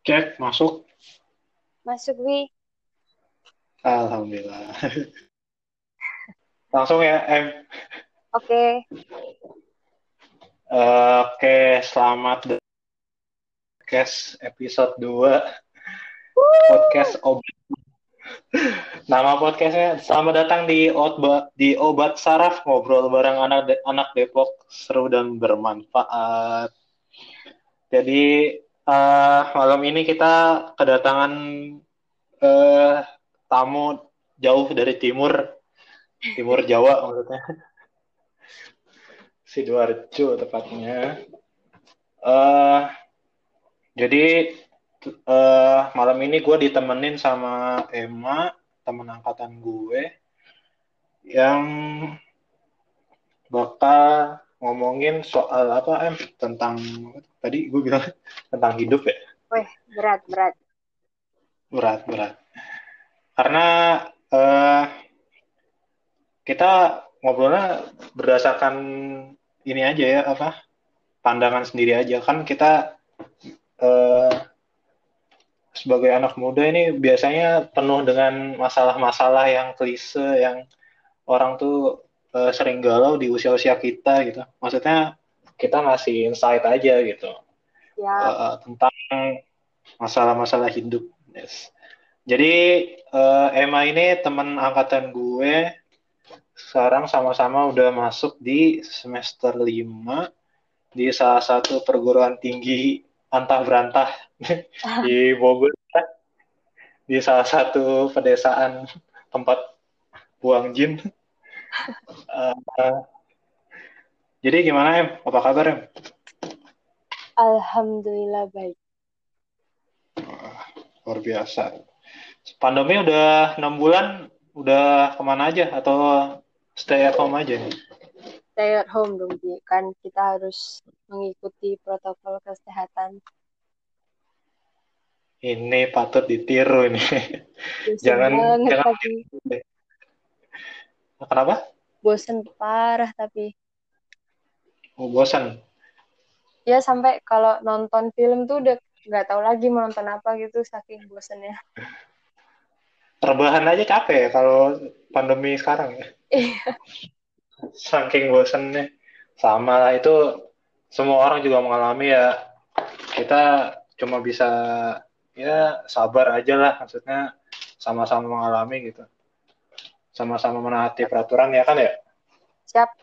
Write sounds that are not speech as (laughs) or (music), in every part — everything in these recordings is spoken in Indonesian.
Cek, masuk. Masuk, Wi. Alhamdulillah. (laughs) Langsung ya, M. Oke. Eh, Oke, selamat datang di podcast episode 2. Podcast obat. (laughs) Nama podcastnya Selamat datang di Obat di Obat Saraf ngobrol bareng anak anak Depok seru dan bermanfaat. Jadi eh, malam ini kita kedatangan eh, tamu jauh dari timur, timur Jawa maksudnya. (laughs) Sidoarjo tepatnya. eh jadi eh malam ini gue ditemenin sama Emma, temen angkatan gue, yang bakal ngomongin soal apa em tentang tadi gue bilang tentang hidup ya Weh, berat, berat. berat berat karena eh kita ngobrolnya berdasarkan ini aja ya apa pandangan sendiri aja kan kita eh sebagai anak muda ini biasanya penuh dengan masalah-masalah yang klise yang orang tuh eh, sering galau di usia-usia kita gitu. Maksudnya kita ngasih insight aja gitu Ya, eh, tentang masalah-masalah hidup. Yes. Jadi eh, Emma ini teman angkatan gue sekarang sama-sama udah masuk di semester 5 di salah satu perguruan tinggi antah berantah (laughs) di Bogor di salah satu pedesaan tempat buang jin. (laughs) Eh, jadi gimana em? Apa kabar em? Alhamdulillah baik. Luar biasa. Pandemi udah enam bulan, udah ke mana aja atau stay at home aja nih? Stay at home dong, Bi. Kan kita harus mengikuti protokol kesehatan. Ini patut ditiru ini. Bosen Jangan banget jangan tapi. kenapa? Bosen parah tapi. Oh, bosan. Ya sampai kalau nonton film tuh udah nggak tahu lagi mau nonton apa gitu saking bosennya. Rebahan aja capek ya kalau pandemi sekarang ya. Iya. Saking bosannya. Sama lah itu semua orang juga mengalami ya. Kita cuma bisa ya sabar aja lah maksudnya sama-sama mengalami gitu. Sama-sama menaati peraturan ya kan ya. Siap.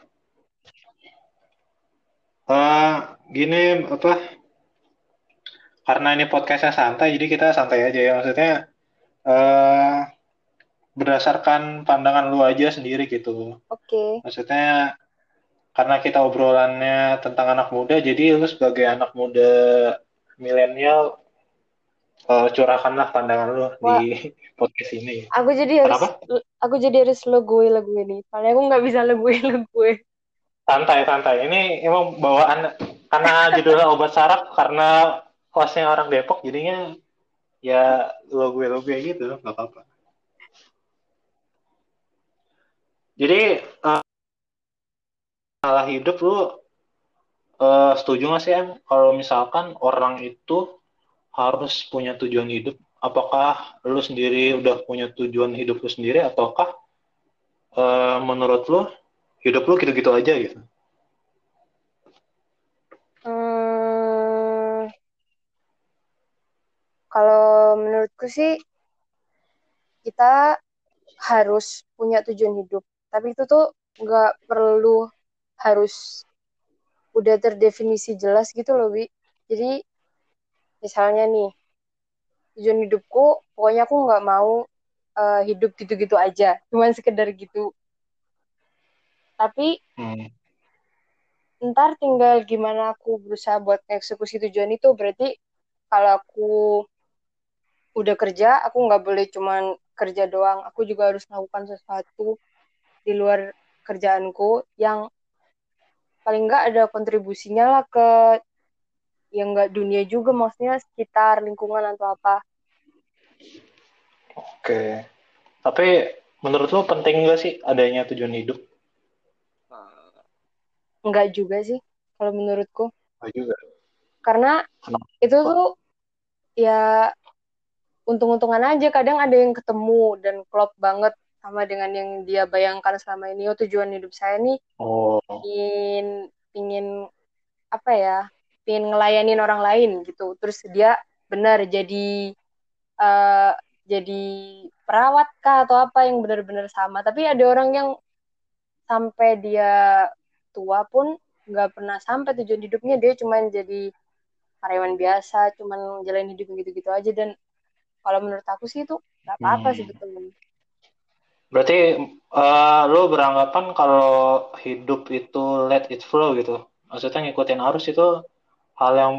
Eh, gini apa? Karena ini podcastnya santai, jadi kita santai aja ya. Maksudnya eh berdasarkan pandangan lu aja sendiri gitu. Oke. Maksudnya karena kita obrolannya tentang anak muda, jadi lu sebagai anak muda milenial eh, curahkanlah pandangan lu di podcast ini. Aku jadi harus Kenapa? aku jadi harus lo gue lagu ini. Soalnya aku nggak bisa lo gue. (laughs) Santai, santai. Ini emang bawaan karena judulnya obat saraf karena kelasnya orang Depok jadinya ya lo gue lo gue gitu nggak apa-apa. Jadi eh, masalah hidup lu eh, setuju nggak sih em kalau misalkan orang itu harus punya tujuan hidup? Apakah lu sendiri udah punya tujuan hidup lu sendiri ataukah eh, menurut lu hidup lu gitu-gitu aja gitu? Hmm, kalau menurutku sih kita harus punya tujuan hidup. Tapi itu tuh nggak perlu harus udah terdefinisi jelas gitu loh, Wi. Jadi misalnya nih, tujuan hidupku, pokoknya aku nggak mau eh, hidup gitu-gitu aja. Cuman sekedar gitu. Tapi Hmm. ntar tinggal gimana aku berusaha buat eksekusi tujuan itu. Berarti kalau aku udah kerja, aku nggak boleh cuman kerja doang. Aku juga harus melakukan sesuatu di luar kerjaanku yang paling nggak ada kontribusinya lah ke yang nggak dunia juga, maksudnya sekitar lingkungan atau apa. Oke. Tapi menurut lu penting nggak sih adanya tujuan hidup? Nggak juga sih, kalau menurutku. Nggak juga. Karena Kenapa? itu tuh ya untung-untungan aja kadang ada yang ketemu dan klop banget sama dengan yang dia bayangkan selama ini oh tujuan hidup saya nih oh. ingin ingin apa ya ingin ngelayanin orang lain gitu terus dia benar jadi uh, jadi perawat kah atau apa yang benar-benar sama tapi ada orang yang sampai dia tua pun nggak pernah sampai tujuan hidupnya. Dia cuma jadi karyawan biasa cuma jalan hidup gitu-gitu aja. Dan kalau menurut aku sih itu nggak apa-apa hmm. sebetulnya. Berarti uh, lo beranggapan kalau hidup itu let it flow gitu? Maksudnya ngikutin arus itu hal yang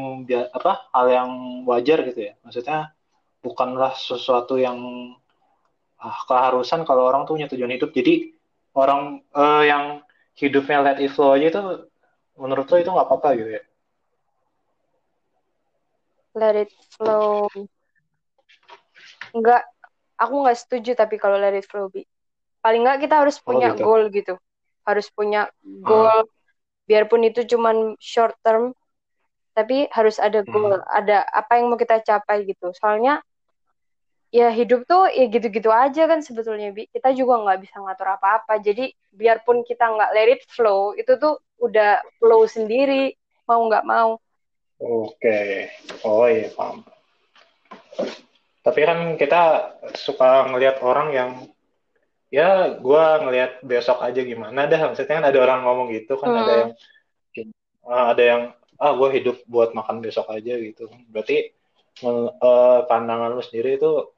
apa hal yang wajar gitu ya? Maksudnya bukanlah sesuatu yang ah, keharusan kalau orang tuh punya tujuan hidup. Jadi orang uh, yang hidupnya let it flow aja itu menurut lo itu nggak apa-apa gitu ya? Let it flow. Nggak aku nggak setuju tapi kalau let it flow bi. Paling nggak kita harus oh, punya oh, gitu. goal gitu. Harus punya goal. Hmm. biarpun itu cuman short term tapi harus ada goal. Hmm. ada apa yang mau kita capai gitu. Soalnya ya hidup tuh ya gitu-gitu aja kan sebetulnya bi. Kita juga nggak bisa ngatur apa-apa. Jadi biarpun kita nggak let it flow itu tuh udah flow sendiri mau nggak mau. Oke. Oh iya paham. Tapi kan kita suka ngelihat orang yang ya gue ngelihat besok aja gimana dah. Maksudnya kan ada orang ngomong gitu kan hmm. ada yang uh, ada yang ah gue hidup buat makan besok aja gitu. Berarti uh, pandangan lu sendiri itu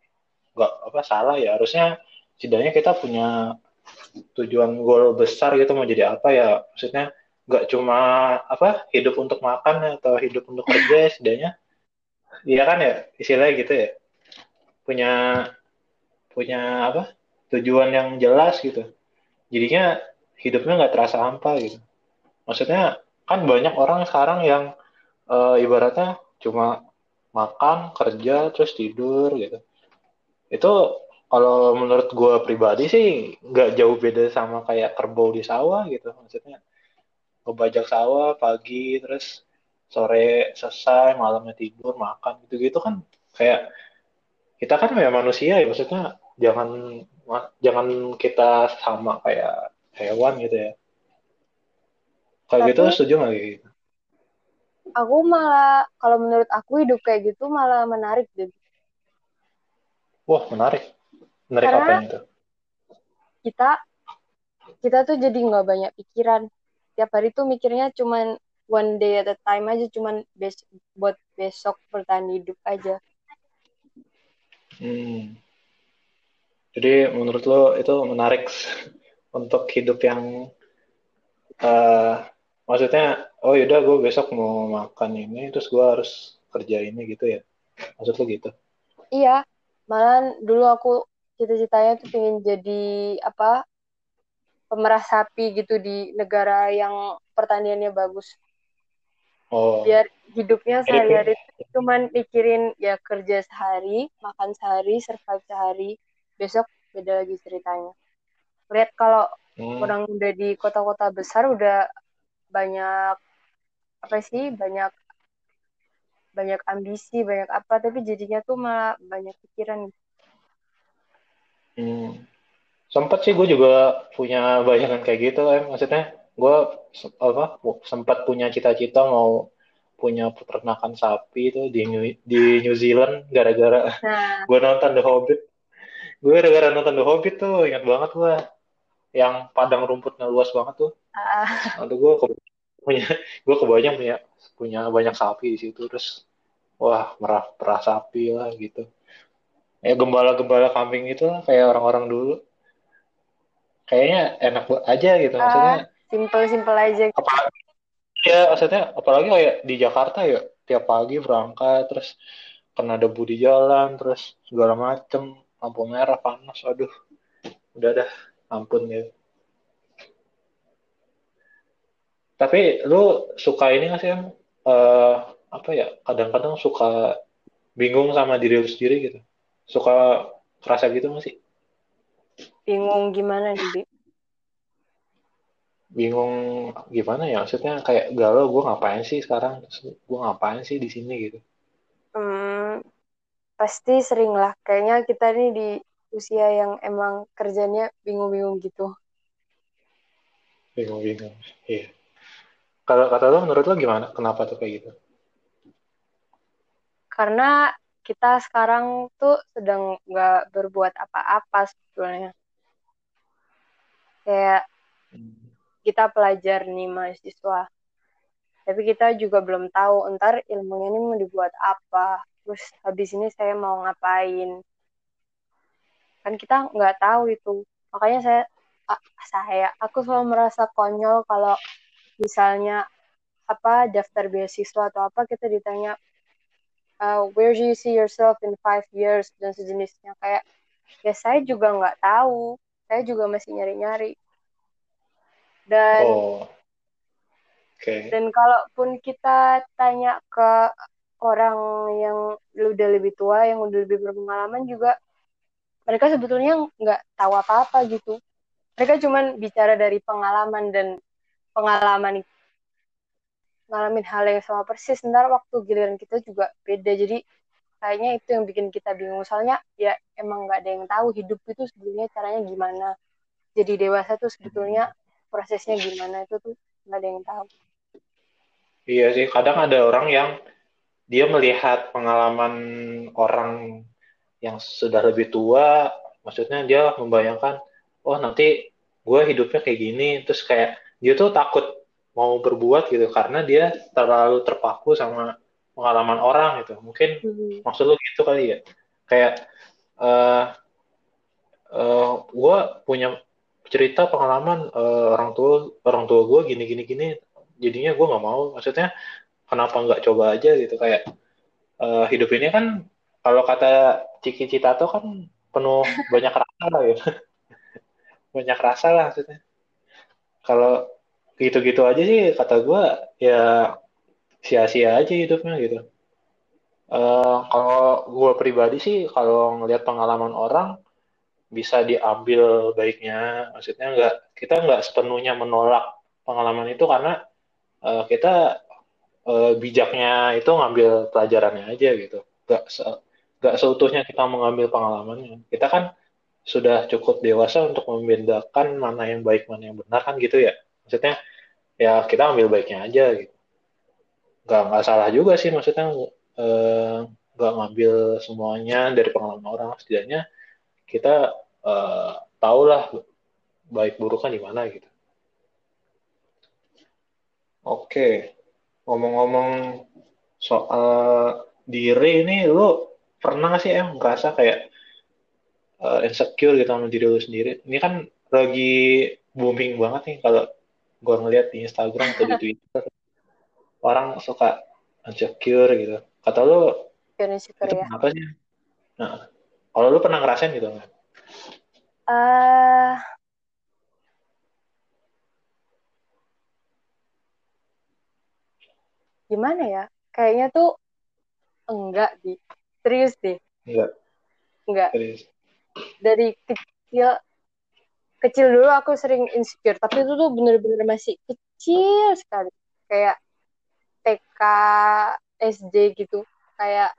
nggak apa salah ya. Harusnya setidaknya kita punya tujuan goal besar gitu mau jadi apa ya. Maksudnya nggak cuma apa hidup untuk makan atau hidup untuk kerja ya (laughs) setidaknya. Iya kan ya istilahnya gitu ya. Punya punya apa tujuan yang jelas gitu. Jadinya hidupnya nggak terasa hampa gitu. Maksudnya kan banyak orang sekarang yang e, ibaratnya cuma makan kerja terus tidur gitu itu kalau menurut gue pribadi sih nggak jauh beda sama kayak kerbau di sawah gitu. Maksudnya ngebajak sawah pagi terus sore selesai malamnya tidur makan gitu gitu kan kayak kita kan kayak manusia ya. Maksudnya jangan jangan kita sama kayak hewan gitu ya. Kalau gitu setuju nggak gitu? Aku malah kalau menurut aku hidup kayak gitu malah menarik deh Wah, menarik. Menarik Karena apa itu? Kita kita tuh jadi nggak banyak pikiran. Tiap hari tuh mikirnya cuman one day at a time aja, cuman bes buat besok bertahan hidup aja. Hmm. Jadi menurut lo itu menarik (laughs) untuk hidup yang uh, maksudnya oh yaudah gue besok mau makan ini terus gue harus kerja ini gitu ya maksud lo gitu iya malah dulu aku cita-citanya tuh pengen jadi apa pemerah sapi gitu di negara yang pertaniannya bagus oh. biar hidupnya sehari-hari cuman mikirin ya kerja sehari makan sehari survive sehari besok beda lagi ceritanya lihat kalau hmm. orang udah di kota-kota besar udah banyak apa sih banyak banyak ambisi banyak apa tapi jadinya tuh malah banyak pikiran hmm. sempat sih gue juga punya bayangan kayak gitu em maksudnya gue apa sempat punya cita-cita mau punya peternakan sapi itu di New, di New Zealand gara-gara nah. (laughs) gue nonton The Hobbit gue gara-gara nonton The Hobbit tuh ingat banget gue yang padang rumputnya luas banget tuh uh. Lalu gue punya gue kebayang punya punya banyak sapi di situ terus wah merah perah sapi lah gitu. Ya gembala-gembala kambing itu lah kayak orang-orang dulu. Kayaknya enak aja gitu ah, maksudnya. simple-simple aja. Gitu. apa ya maksudnya apalagi kayak di Jakarta ya tiap pagi berangkat terus kena debu di jalan terus segala macem lampu merah panas aduh udah dah ampun ya tapi lu suka ini nggak sih yang uh, apa ya kadang-kadang suka bingung sama diri lu sendiri gitu suka kerasa gitu nggak sih bingung gimana nih bingung gimana ya maksudnya kayak galau gue ngapain sih sekarang gue ngapain sih di sini gitu hmm, pasti sering lah. Kayaknya kita ini di usia yang emang kerjanya bingung-bingung gitu. Bingung-bingung. Iya. Kalau kata lo menurut lo gimana? Kenapa tuh kayak gitu? Karena kita sekarang tuh sedang nggak berbuat apa-apa sebetulnya. Kayak kita pelajar nih mahasiswa. Tapi kita juga belum tahu ntar ilmunya ini mau dibuat apa. Terus habis ini saya mau ngapain. Kan kita nggak tahu itu. Makanya saya saya aku selalu merasa konyol kalau misalnya apa daftar beasiswa atau apa kita ditanya uh, where do you see yourself in five years dan sejenisnya kayak ya saya juga nggak tahu saya juga masih nyari-nyari dan oh. okay. dan kalaupun kita tanya ke orang yang udah lebih tua yang udah lebih berpengalaman juga mereka sebetulnya nggak tahu apa-apa gitu mereka cuma bicara dari pengalaman dan pengalaman ngalamin hal yang sama persis. Ntar waktu giliran kita juga beda. Jadi kayaknya itu yang bikin kita bingung. Soalnya ya emang nggak ada yang tahu hidup itu sebetulnya caranya gimana. Jadi dewasa tuh sebetulnya prosesnya gimana itu tuh nggak ada yang tahu. Iya sih kadang ada orang yang dia melihat pengalaman orang yang sudah lebih tua maksudnya dia membayangkan oh nanti gue hidupnya kayak gini. Terus kayak dia tuh takut mau berbuat gitu karena dia terlalu terpaku sama pengalaman orang gitu. Mungkin hmm. maksud lu gitu kali ya. Kayak uh, eh, uh, eh, gue punya cerita pengalaman uh, orang tua orang tua gue gini gini gini. Jadinya gue nggak mau. Maksudnya kenapa nggak coba aja gitu. Kayak uh, hidup ini kan kalau kata Ciki Citato kan penuh (laughs) banyak rasa lah ya banyak rasa lah maksudnya kalau gitu-gitu aja sih kata gue ya sia-sia aja hidupnya gitu. Uh, kalau gue pribadi sih kalau ngelihat pengalaman orang bisa diambil baiknya, maksudnya nggak kita nggak sepenuhnya menolak pengalaman itu karena uh, kita uh, bijaknya itu ngambil pelajarannya aja gitu, nggak se seutuhnya kita mengambil pengalamannya. Kita kan sudah cukup dewasa untuk membedakan mana yang baik mana yang benar kan gitu ya, maksudnya ya kita ambil baiknya aja gitu. Nggak nggak salah juga sih maksudnya eh, nggak ngambil semuanya dari pengalaman orang. Setidaknya kita eh, tahulah baik buruknya di mana gitu. Oke ngomong-ngomong soal diri ini lu pernah gak sih em ngerasa kayak uh, insecure gitu sama diri lu sendiri. Ini kan lagi booming banget nih kalau gue ngeliat di Instagram atau di (laughs) Twitter orang suka insecure gitu. Kata lu insecure itu ya. apa sih? Nah kalau lu pernah ngerasain gitu nggak? Uh, gimana ya? Kayaknya tuh enggak di serius deh. Enggak. Enggak. Serius. Dari kecil kecil dulu aku sering insecure tapi itu tuh bener-bener masih kecil sekali. Kayak TK SD gitu kayak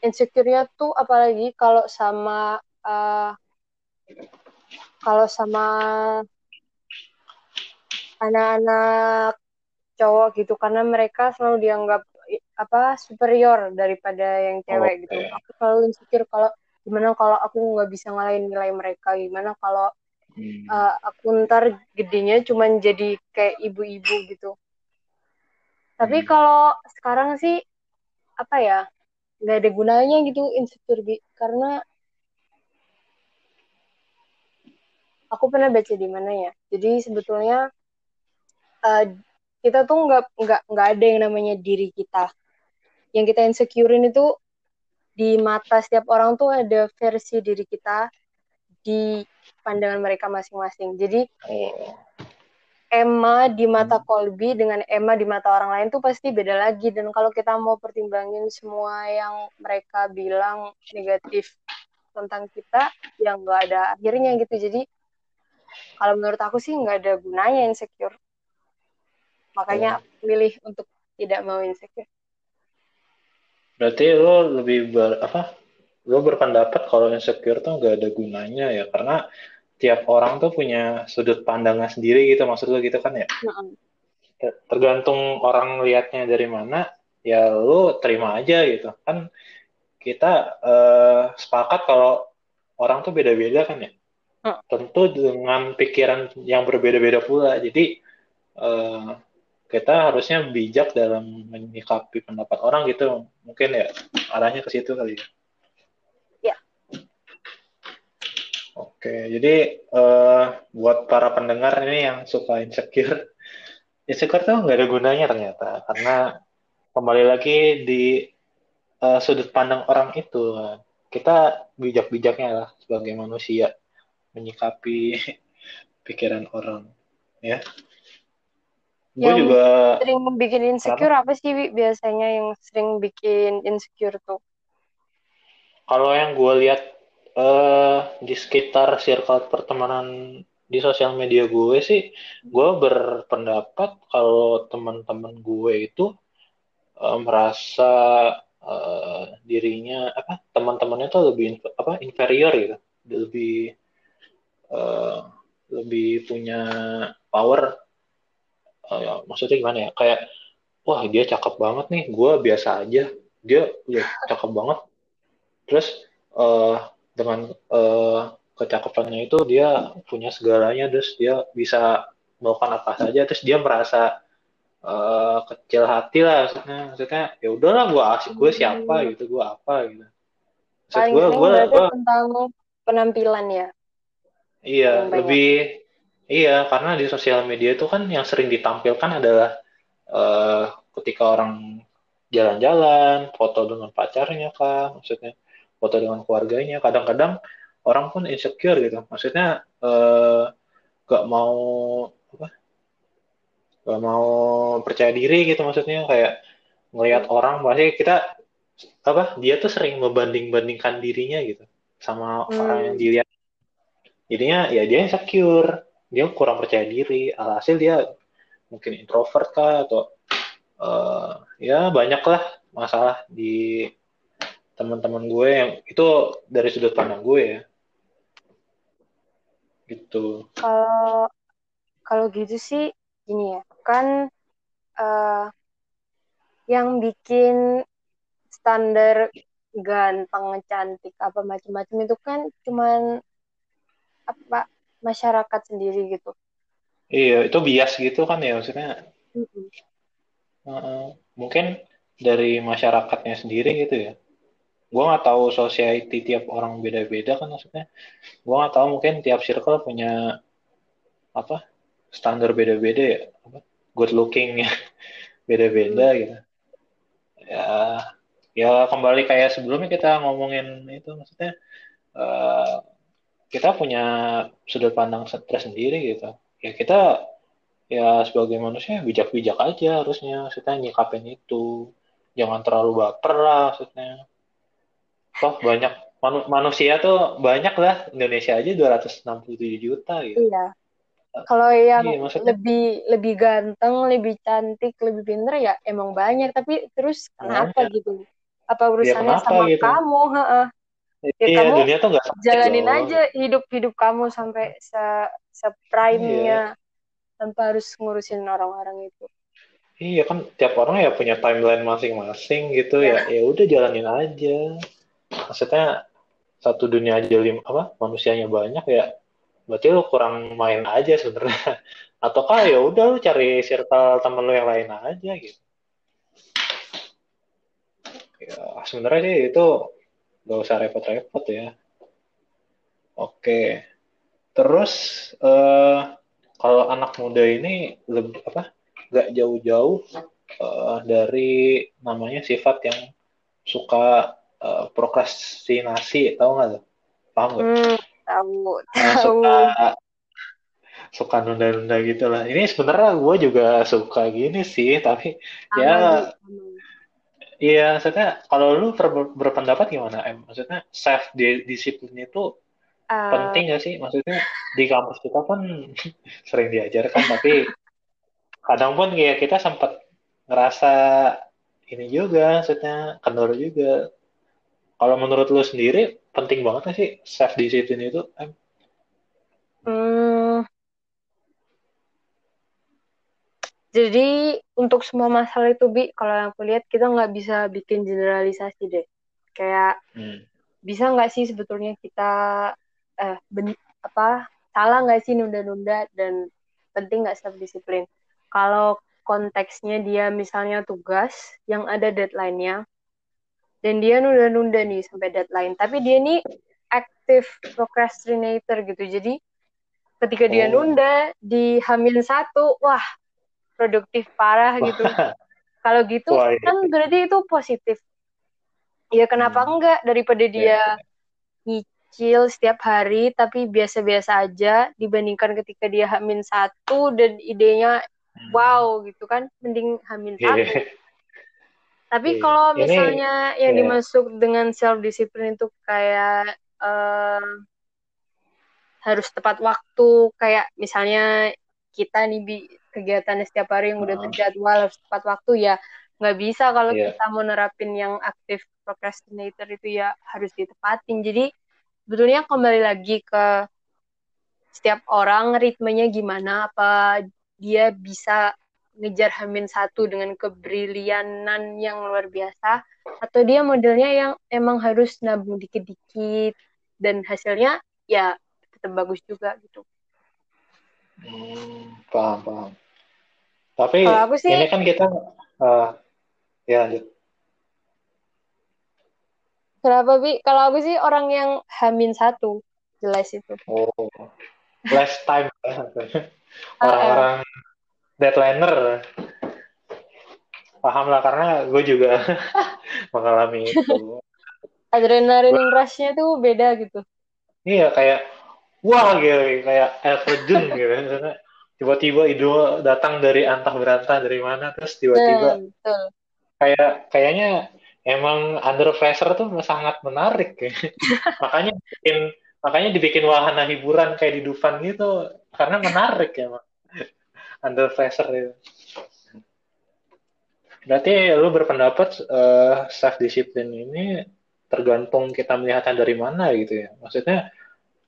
insecure-nya tuh apalagi kalau sama uh, kalau sama anak-anak cowok gitu karena mereka selalu dianggap apa superior daripada yang cewek okay. gitu aku selalu insecure kalau gimana kalau aku nggak bisa ngalahin nilai mereka gimana kalau hmm. uh, aku ntar gedenya cuma jadi kayak ibu-ibu gitu tapi hmm. kalau sekarang sih apa ya nggak ada gunanya gitu insecure bi karena aku pernah baca di mana ya jadi sebetulnya uh, kita tuh nggak nggak nggak ada yang namanya diri kita yang kita insecurein itu di mata setiap orang tuh ada versi diri kita di pandangan mereka masing-masing. Jadi oh. Emma di mata Colby dengan Emma di mata orang lain tuh pasti beda lagi dan kalau kita mau pertimbangin semua yang mereka bilang negatif tentang kita yang nggak ada akhirnya gitu jadi kalau menurut aku sih nggak ada gunanya insecure makanya oh. milih untuk tidak mau insecure berarti lo lebih ber, apa lo berpendapat kalau insecure tuh nggak ada gunanya ya? Karena tiap orang tuh punya sudut pandangnya sendiri gitu maksud lo gitu kan ya? Tergantung orang lihatnya dari mana ya lo terima aja gitu. Kan kita uh, sepakat kalau orang tuh beda-beda kan ya? Tentu dengan pikiran yang berbeda-beda pula. Jadi uh, kita harusnya bijak dalam menyikapi pendapat orang gitu. Mungkin ya arahnya ke situ kali ya. Ya. Oke jadi uh, buat para pendengar ini yang suka insecure (laughs) insecure tuh nggak ada gunanya ternyata. Karena kembali lagi di uh, sudut pandang orang itu kita bijak-bijaknya lah sebagai manusia menyikapi (laughs) pikiran orang ya gue juga sering bikin insecure apa, apa sih biasanya yang sering bikin insecure tuh. Kalau yang gue lihat uh, di sekitar circle pertemanan di sosial media gue sih gue berpendapat kalau teman-teman gue itu uh, merasa uh, dirinya apa teman-temannya tuh lebih apa inferior gitu. Lebih uh, lebih punya power uh, ya, maksudnya gimana ya? Kayak wah dia cakep banget nih. Gue biasa aja. Dia ya cakep banget. Terus uh, dengan uh, kecakapannya itu dia punya segalanya. Terus dia bisa melakukan apa saja. Terus dia merasa uh, kecil hati lah maksudnya. Maksudnya ya udahlah gue asik. Gue siapa hmm. gitu gue apa gitu. Maksud gue gue tentang penampilan ya? Iya lebih Iya, karena di sosial media itu kan yang sering ditampilkan adalah uh, ketika orang jalan-jalan, foto dengan pacarnya kah, maksudnya foto dengan keluarganya. Kadang-kadang orang pun insecure gitu, maksudnya uh, gak mau apa, gak mau percaya diri gitu, maksudnya kayak ngelihat orang, pasti kita apa, dia tuh sering membanding-bandingkan dirinya gitu sama hmm. orang yang dilihat. Jadinya ya dia insecure dia kurang percaya diri. Alhasil dia mungkin introvert kah atau uh, ya banyak lah masalah di teman-teman gue yang itu dari sudut pandang gue ya. Gitu. Kalau kalau gitu sih gini ya kan uh, yang bikin standar ganteng cantik apa macam-macam itu kan cuman apa masyarakat sendiri gitu. Iya, itu bias gitu kan ya maksudnya. Mm-hmm. Uh, mungkin dari masyarakatnya sendiri gitu ya. Gue nggak tahu society tiap orang beda-beda kan maksudnya. Gue nggak tahu mungkin tiap circle punya apa standar beda-beda ya. Apa? Good looking ya (laughs) beda-beda hmm. gitu. Ya, ya kembali kayak sebelumnya kita ngomongin itu maksudnya. Uh, kita punya sudut pandang tersendiri gitu. Ya kita ya sebagai manusia bijak-bijak aja harusnya. Kita nyikapin itu. Jangan terlalu baper lah maksudnya. Toh banyak manu manusia tuh banyak lah. Indonesia aja 267 juta gitu. Iya. Kalau yang iya, lebih lebih ganteng lebih cantik lebih pinter ya emang banyak. Tapi terus kenapa banyak. gitu? Apa ya, urusannya ya, sama gitu? kamu? Ha Ya, iya, kamu dunia tuh gak jalanin aja hidup hidup kamu sampai se, se prime-nya iya. tanpa harus ngurusin orang-orang itu. Iya kan tiap orang ya punya timeline masing-masing gitu ya. Ya, ya udah jalanin aja. Maksudnya satu dunia aja lim apa manusianya banyak ya. Berarti lu kurang main aja sebenarnya. (laughs) Ataukah ya udah lu cari circle temen lu yang lain aja gitu. Ya sebenarnya sih itu nggak usah repot-repot ya. Oke. Terus uh, kalau anak muda ini lebih apa nggak jauh-jauh uh, dari namanya sifat yang suka uh, prokrastinasi tahu nggak tuh? Paham nggak? Hmm, tahu nah, suka suka nunda-nunda gitu lah. Ini sebenarnya gue juga suka gini sih tapi Sama ya Iya, maksudnya kalau lu ber berpendapat gimana, Em? Maksudnya self disiplin itu uh, penting gak sih? Maksudnya di kampus kita kan (laughs) sering diajarkan, tapi kadang pun ya kita sempat ngerasa ini juga maksudnya kendor juga kalau menurut lu sendiri penting banget gak sih self discipline itu hmm, jadi untuk semua masalah itu bi kalau yang aku lihat kita nggak bisa bikin generalisasi deh kayak hmm. bisa nggak sih sebetulnya kita eh ben, apa salah nggak sih nunda-nunda dan penting nggak self disiplin kalau konteksnya dia misalnya tugas yang ada deadline-nya dan dia nunda-nunda nih sampai deadline tapi dia nih aktif procrastinator gitu jadi ketika oh. dia nunda di hamil satu wah produktif parah gitu kalau gitu wah, iya. kan berarti itu positif ya kenapa hmm. enggak daripada iya, dia yeah. nyicil setiap hari tapi biasa-biasa aja dibandingkan ketika dia hamil satu dan idenya hmm. wow gitu kan mending yeah. satu tapi yeah. kalau misalnya Ini, yang yeah. dimasuk dengan self discipline itu kayak uh, harus tepat waktu kayak misalnya kita nih bi kegiatan setiap hari yang udah terjadwal harus tepat waktu ya nggak bisa kalau yeah. kita mau nerapin yang aktif procrastinator itu ya harus ditepatin jadi sebetulnya kembali lagi ke setiap orang ritmenya gimana apa dia bisa ngejar Hamin satu dengan kebrilianan yang luar biasa atau dia modelnya yang emang harus nabung dikit-dikit dan hasilnya ya tetap bagus juga gitu. Hmm, paham paham. Tapi aku sih, ini kan kita uh, ya lanjut. Kenapa bi? Kalau aku sih orang yang Hamin satu jelas itu. Oh, last time (laughs) (laughs) orang-orang deadlineer paham lah karena gue juga (laughs) mengalami itu adrenalin rushnya tuh beda gitu iya kayak wah gitu kayak air terjun gitu tiba-tiba idol datang dari antah berantah dari mana terus tiba-tiba kayak kayaknya emang under pressure tuh sangat menarik ya. (laughs) makanya bikin makanya dibikin wahana hiburan kayak di Dufan gitu karena menarik ya under pressure itu. Berarti lu berpendapat uh, eh, self discipline ini tergantung kita melihatnya dari mana gitu ya. Maksudnya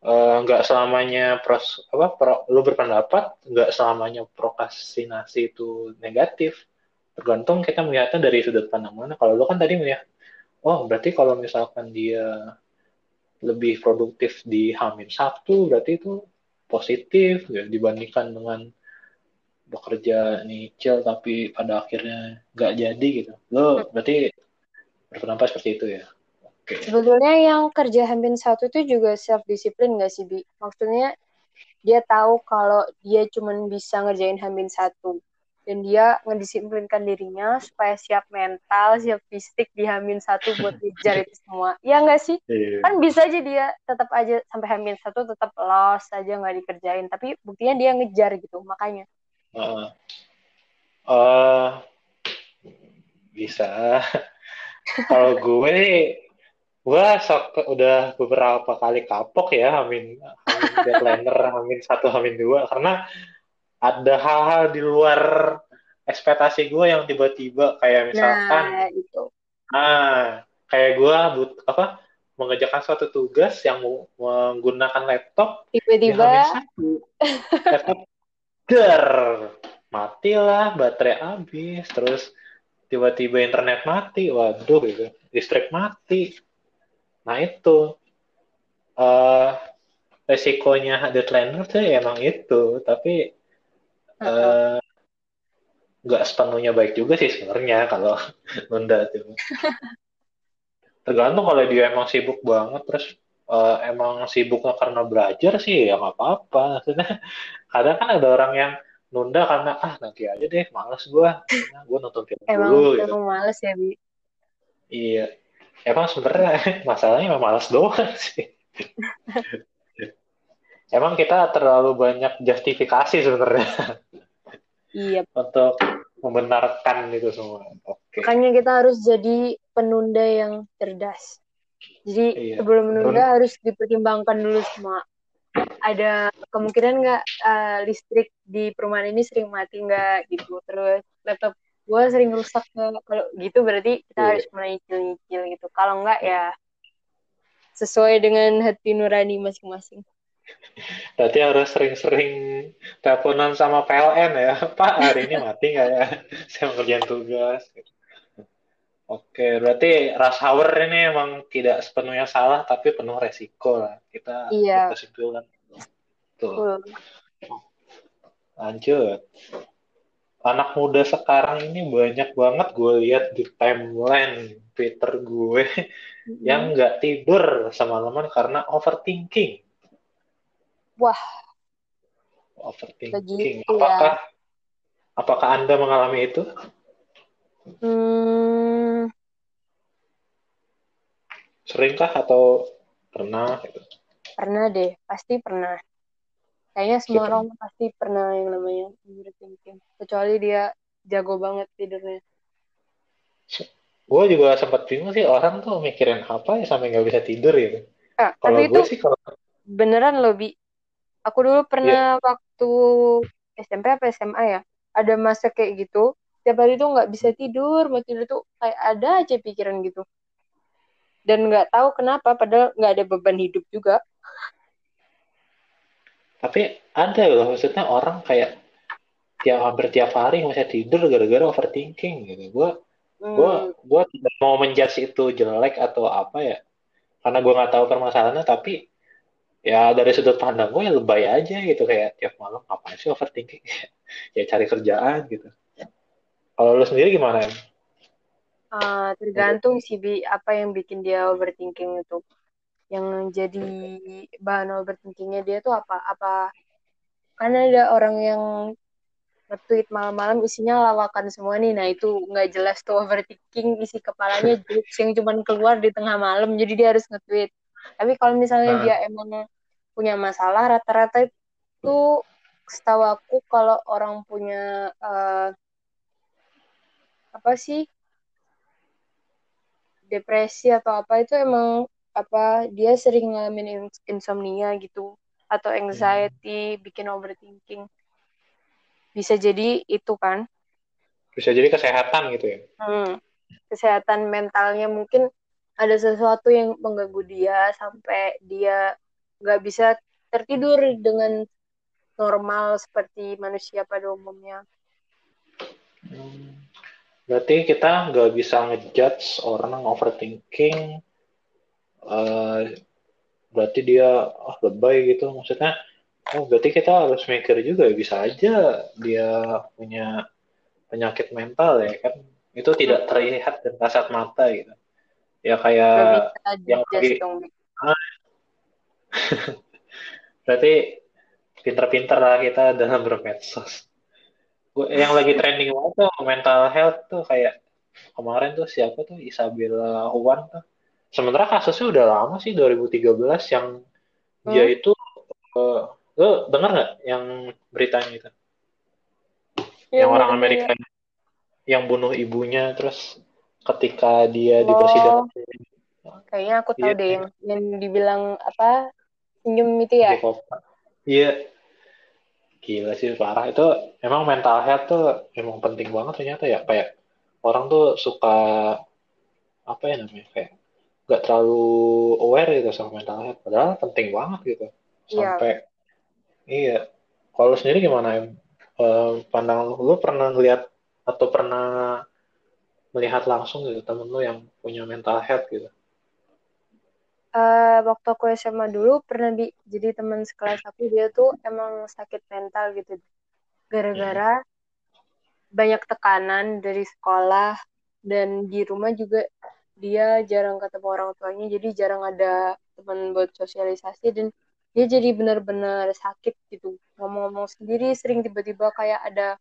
nggak uh, selamanya pros apa pro, lu berpendapat nggak selamanya prokrastinasi itu negatif. Tergantung kita melihatnya dari sudut pandang mana. Kalau lu kan tadi melihat oh berarti kalau misalkan dia lebih produktif di Hamin satu berarti itu positif ya dibandingkan dengan bekerja nyicil tapi pada akhirnya nggak jadi gitu lo berarti berpendapat seperti itu ya okay. sebetulnya yang kerja hampir satu itu juga self disiplin nggak sih bi maksudnya dia tahu kalau dia cuma bisa ngerjain hampir satu dan dia ngedisiplinkan dirinya supaya siap mental, siap fisik di hamin satu buat (laughs) ngejar itu semua. Ya nggak sih? Yeah. Kan bisa aja dia tetap aja sampai hamin satu tetap loss aja nggak dikerjain. Tapi buktinya dia ngejar gitu, makanya. Uh, uh, bisa. (laughs) Kalau gue gue sok udah beberapa kali kapok ya Amin Amin deadliner (laughs) Amin satu Amin dua karena ada hal-hal di luar ekspektasi gue yang tiba-tiba kayak misalkan nah, itu. ah kayak gue but apa mengerjakan suatu tugas yang menggunakan laptop tiba-tiba laptop der matilah baterai habis terus tiba-tiba internet mati waduh gitu listrik mati nah itu. Uh, resikonya deadline tuh ya emang itu. Tapi uh, nggak sepenuhnya baik juga sih sebenarnya kalau (laughs) nunda tuh. Tergantung kalau dia emang sibuk banget terus uh, emang sibuknya karena belajar sih ya nggak apa-apa. Maksudnya (laughs) kadang kan ada orang yang nunda karena ah nanti aja deh males gue nah, gue nonton film emang, dulu gitu. emang males ya bi? Iya emang sebenarnya (laughs) masalahnya emang males doang (laughs) sih. Emang kita terlalu banyak justifikasi sebenarnya. Iya. Untuk membenarkan itu semua. Oke. Makanya kita harus jadi penunda yang cerdas. Jadi iya. sebelum menunda harus dipertimbangkan dulu semua. Ada kemungkinan nggak uh, listrik di perumahan ini sering mati nggak gitu? Terus laptop gue sering rusak kalau gitu berarti kita yeah. harus mulai nyicil-nyicil gitu kalau enggak ya sesuai dengan hati nurani masing-masing Berarti harus sering-sering teleponan sama PLN ya. (laughs) Pak, hari ini mati nggak ya? (laughs) Saya ngerjain tugas. Oke, berarti rush hour ini emang tidak sepenuhnya salah, tapi penuh resiko lah. Kita iya. kesimpulan. Tuh. Lanjut. Anak muda sekarang ini banyak banget gue lihat di timeline Twitter gue mm-hmm. yang nggak tidur semalaman karena overthinking Wah. Overthinking. Begitu, apakah ya. apakah Anda mengalami itu? Hmm. Seringkah atau pernah gitu? Pernah deh, pasti pernah. Kayaknya semua gitu. orang pasti pernah yang namanya overthinking. Kecuali dia jago banget tidurnya. Gue juga sempat bingung sih orang tuh mikirin apa ya sampai nggak bisa tidur ya. Ah, kalau gue sih kalau beneran loh bi Aku dulu pernah yeah. waktu SMP apa SMA ya, ada masa kayak gitu. Tiap hari tuh nggak bisa tidur, mau tidur tuh kayak ada aja pikiran gitu. Dan nggak tahu kenapa, padahal nggak ada beban hidup juga. Tapi ada loh, maksudnya orang kayak tiap hampir tiap hari nggak bisa tidur gara-gara overthinking gitu. Gue hmm. gue gue tidak mau menjudge itu jelek atau apa ya, karena gue nggak tahu permasalahannya. Tapi ya dari sudut pandang gue ya lebay aja gitu kayak tiap malam apa sih overthinking (laughs) ya cari kerjaan gitu kalau lo sendiri gimana ya? Uh, tergantung sih bi apa yang bikin dia overthinking itu yang jadi bahan overthinkingnya dia tuh apa? Apa karena ada orang yang nge-tweet malam-malam isinya lawakan semua nih. Nah itu nggak jelas tuh overthinking isi kepalanya (laughs) jokes yang cuman keluar di tengah malam jadi dia harus nge-tweet. Tapi kalau misalnya nah. dia emang punya masalah rata-rata itu setahu aku kalau orang punya uh, apa sih? Depresi atau apa itu emang apa dia sering ngalamin insomnia gitu atau anxiety hmm. bikin overthinking bisa jadi itu kan bisa jadi kesehatan gitu ya hmm, kesehatan mentalnya mungkin ada sesuatu yang mengganggu dia sampai dia nggak bisa tertidur dengan normal seperti manusia pada umumnya. Hmm. Berarti kita nggak bisa ngejudge orang overthinking. Uh, berarti dia oh, lebay gitu. Maksudnya, oh berarti kita harus mikir juga bisa aja dia punya penyakit mental ya kan. Itu tidak terlihat dan kasat mata gitu ya kayak yang lagi ah. (laughs) berarti pinter-pinter lah kita dalam bermedsos yang lagi trending banget tuh mental health tuh kayak kemarin tuh siapa tuh Isabella Wan tuh sementara kasusnya udah lama sih 2013 yang hmm. dia itu uh, lo denger nggak yang beritanya itu ya, yang orang Amerika ya. yang bunuh ibunya terus ketika dia oh. di persidangan. Kayaknya aku tahu iya. deh yang, yang dibilang apa senyum itu ya. Iya. Gila sih parah itu emang mental health tuh emang penting banget ternyata ya kayak orang tuh suka apa ya namanya kayak nggak terlalu aware gitu sama mental health padahal penting banget gitu iya. sampai iya, iya. kalau sendiri gimana em uh, pandang lu, lu pernah ngeliat atau pernah melihat langsung gitu temen lu yang punya mental health gitu? Uh, waktu aku SMA dulu pernah di jadi teman sekelas aku dia tuh emang sakit mental gitu gara-gara hmm. banyak tekanan dari sekolah dan di rumah juga dia jarang ketemu orang tuanya jadi jarang ada teman buat sosialisasi dan dia jadi benar-benar sakit gitu ngomong-ngomong sendiri sering tiba-tiba kayak ada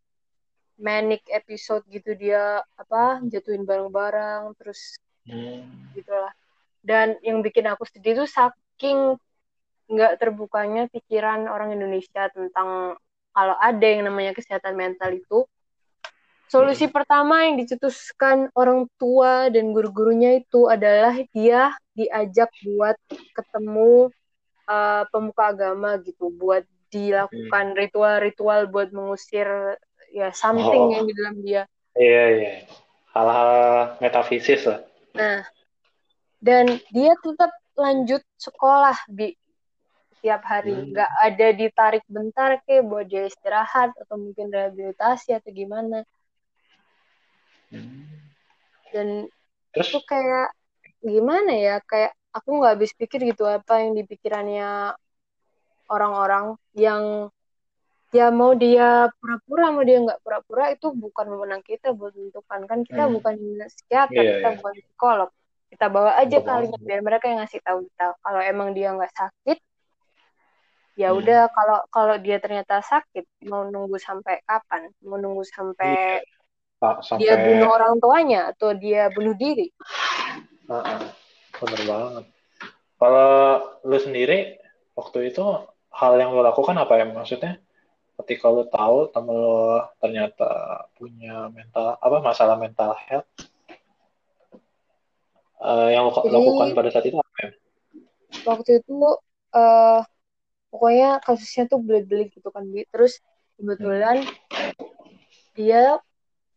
manic episode gitu dia apa jatuhin barang-barang terus hmm. gitulah dan yang bikin aku sedih tuh saking nggak terbukanya pikiran orang Indonesia tentang kalau ada yang namanya kesehatan mental itu solusi hmm. pertama yang dicetuskan orang tua dan guru-gurunya itu adalah dia diajak buat ketemu uh, pemuka agama gitu buat dilakukan hmm. ritual-ritual buat mengusir ya something oh. yang di dalam dia Iya, iya. Hal-hal metafisis lah. Nah, dan dia tetap lanjut sekolah di tiap hari. Hmm. Nggak ada ditarik bentar ke buat dia istirahat atau mungkin rehabilitasi atau gimana. Hmm. Dan Terus, itu kayak gimana ya? Kayak aku nggak habis pikir gitu apa yang di pikirannya orang-orang yang ya mau dia pura-pura mau dia nggak pura-pura itu bukan wewenang kita buat menentukan kan kita Hmm. bukan psikiater Iya, kita iya. bukan psikolog kita bawa aja kalinya biar mereka yang ngasih tahu kita kalau emang dia nggak sakit ya Hmm. udah kalau kalau dia ternyata sakit mau nunggu sampai kapan mau nunggu sampai Pak, dia sampai bunuh orang tuanya atau dia bunuh diri Heeh. bener banget. Kalau lu sendiri waktu itu hal yang lu lakukan apa ya? Maksudnya ketika lu tahu temen lu ternyata punya mental apa masalah mental health, eh, yang lu Jadi- lakukan pada saat itu apa ya? waktu itu eh pokoknya kasusnya tuh belit-belit gitu kan Bi. terus kebetulan dia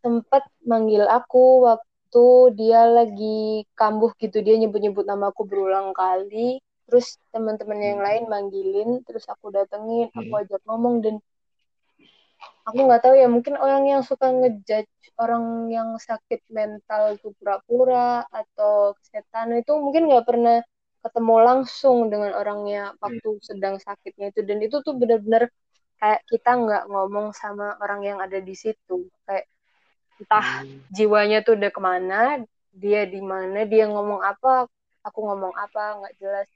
sempat manggil aku waktu dia lagi kambuh gitu. Dia nyebut-nyebut nama aku berulang kali. Terus teman-teman yang Hmm. lain manggilin terus aku datengin aku Hmm. ajak ngomong dan aku nggak tahu ya mungkin orang yang suka ngejudge orang yang sakit mental tuh pura-pura atau setan itu mungkin nggak pernah ketemu langsung dengan orangnya waktu sedang sakitnya itu. Dan itu tuh benar-benar kayak kita nggak ngomong sama orang yang ada di situ. Kayak entah Hmm. jiwanya tuh udah ke mana dia di mana dia ngomong apa aku ngomong apa nggak jelas.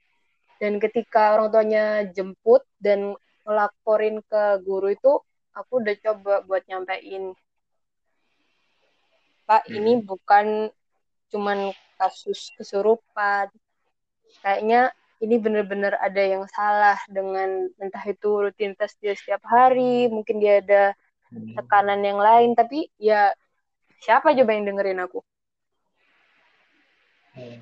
Dan ketika orang tuanya jemput dan ngelaporin ke guru itu aku udah coba buat nyampein pak ini bukan cuman kasus kesurupan. Kayaknya ini bener-bener ada yang salah dengan entah itu rutinitas dia setiap hari mungkin dia ada Hmm. tekanan yang lain. Tapi ya siapa coba yang dengerin aku Hmm.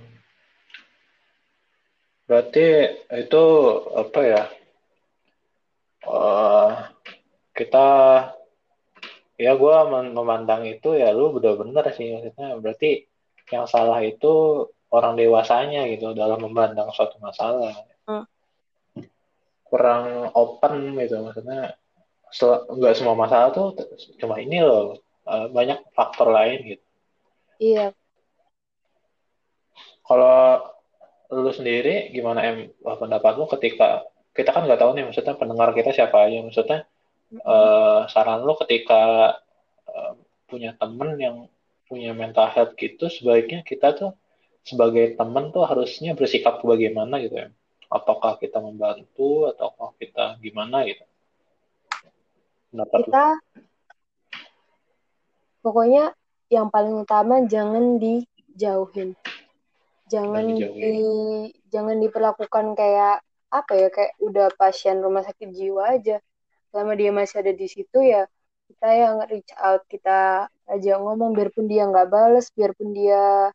Berarti itu apa ya? eh, kita ya gue memandang itu ya lu udah bener sih maksudnya berarti yang salah itu orang dewasanya gitu dalam memandang suatu masalah Hmm. kurang open gitu maksudnya nggak semua masalah tuh cuma ini loh eh, banyak faktor lain gitu. Iya. Kalau lu sendiri gimana em pendapat lu ketika kita kan nggak tahu nih maksudnya pendengar kita siapa aja. Maksudnya eh, saran lu ketika eh, punya temen yang punya mental health gitu sebaiknya kita tuh sebagai temen tuh harusnya bersikap bagaimana gitu ya apakah kita membantu ataukah kita gimana gitu? Pendapat lu? Kita pokoknya yang paling utama jangan dijauhin. Jangan di jangan diperlakukan kayak apa ya kayak udah pasien rumah sakit jiwa aja. Selama dia masih ada di situ ya kita yang reach out kita aja ngomong biarpun dia nggak bales biarpun dia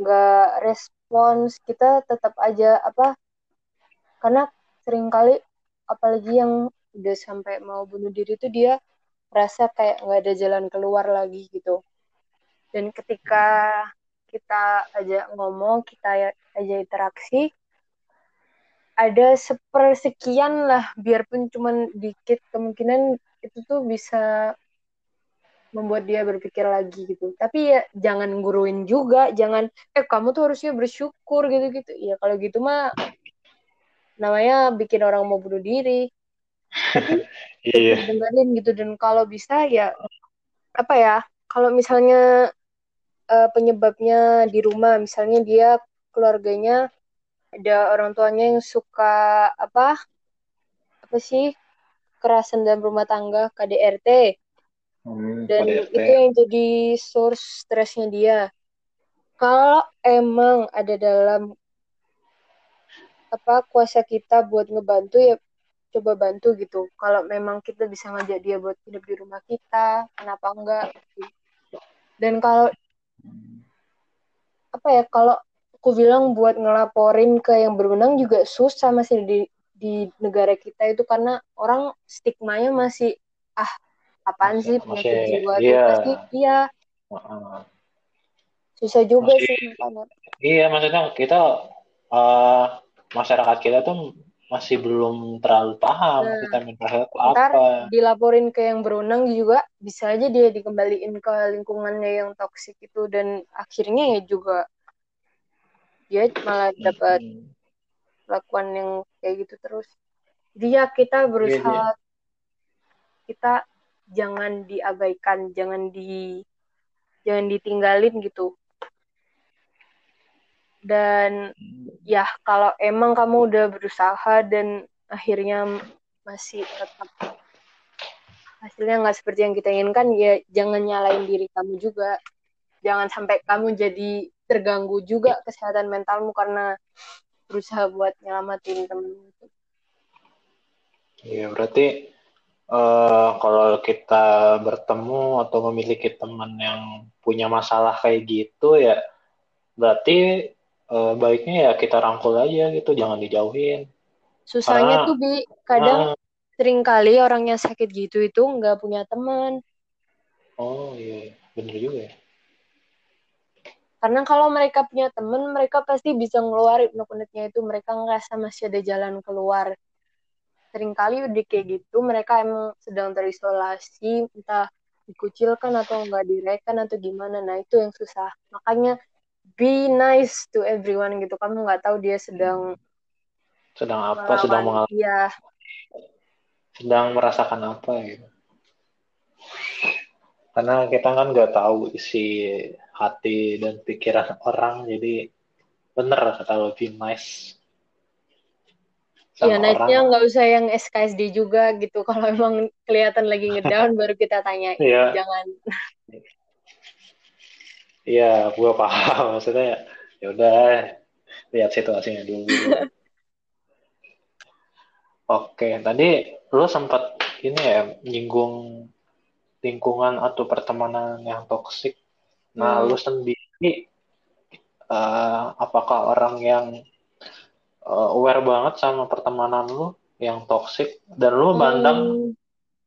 nggak respons kita tetap aja apa karena sering kali apalagi yang udah sampai mau bunuh diri itu dia rasa kayak nggak ada jalan keluar lagi gitu. Dan ketika kita aja ngomong kita aja interaksi ada sepersekian lah biarpun cuman dikit kemungkinan itu tuh bisa membuat dia berpikir lagi gitu. Tapi ya jangan guruin juga jangan eh kamu tuh harusnya bersyukur gitu gitu ya kalau gitu mah namanya bikin orang mau bunuh diri iya tetap dengerin gitu dan kalau bisa ya apa ya kalau misalnya eh, penyebabnya di rumah misalnya dia keluarganya ada orang tuanya yang suka apa apa sih kekerasan dalam rumah tangga KDRT Hmm, dan KDRT. itu yang jadi source stresnya dia. Kalau emang ada dalam apa kuasa kita buat ngebantu ya coba bantu gitu. Kalau memang kita bisa ngajak dia buat hidup di rumah kita kenapa enggak? Dan kalau apa ya kalau aku bilang buat ngelaporin ke yang berwenang juga susah masih di di negara kita itu karena orang stigmanya masih ah apaan Masih- sih penyakit masih- jiwa iya. pasti iya. Susah juga Masih- sih makanya Iya, maksudnya kita eh, masyarakat kita tuh masih belum terlalu paham Nah, kita mental health itu ntar apa. dilaporin ke yang berwenang juga bisa aja dia dikembaliin ke lingkungannya yang toksik itu dan akhirnya ya juga dia malah dapat Hmm. lakukan yang kayak gitu terus jadi ya kita berusaha kita jangan diabaikan jangan di jangan ditinggalin gitu dan ya kalau emang kamu udah berusaha dan akhirnya masih tetap hasilnya nggak seperti yang kita inginkan ya jangan nyalain diri kamu juga. Jangan sampai kamu jadi terganggu juga kesehatan mentalmu karena berusaha buat nyelamatin temen itu. Iya, berarti eh, kalau kita bertemu atau memiliki teman yang punya masalah kayak gitu ya, berarti eh, baiknya ya kita rangkul aja gitu, jangan dijauhin. susahnya Karena- tuh bi. Kadang Ah, sering kali orang yang sakit gitu itu nggak punya teman. Oh iya, bener juga ya. karena kalau mereka punya teman mereka pasti bisa ngeluarin unek-uneknya itu. Mereka ngerasa masih ada jalan keluar. Seringkali udah kayak gitu mereka emang sedang terisolasi. Entah dikucilkan atau nggak direken atau gimana. Nah itu yang susah. Makanya be nice to everyone gitu. Kamu nggak tahu dia sedang Sedang apa, sedang melawan mengalami, iya sedang merasakan apa gitu. Karena kita kan nggak tahu isi hati dan pikiran (laughs) orang, jadi bener kata lo, be nice ya sama nice-nya orang. nggak usah yang SKSD juga gitu. (laughs) Kalau emang kelihatan lagi ngedown baru kita tanyain Iya. jangan (laughs) Iya, gua paham. (laughs) Maksudnya ya udah lihat situasinya dulu. Oke, tadi lu sempat ini ya nyinggung lingkungan atau pertemanan yang toksik. Nah, Hmm. lu sendiri eh, apakah orang yang eh, aware banget sama pertemanan lu yang toksik dan lu mandang Hmm,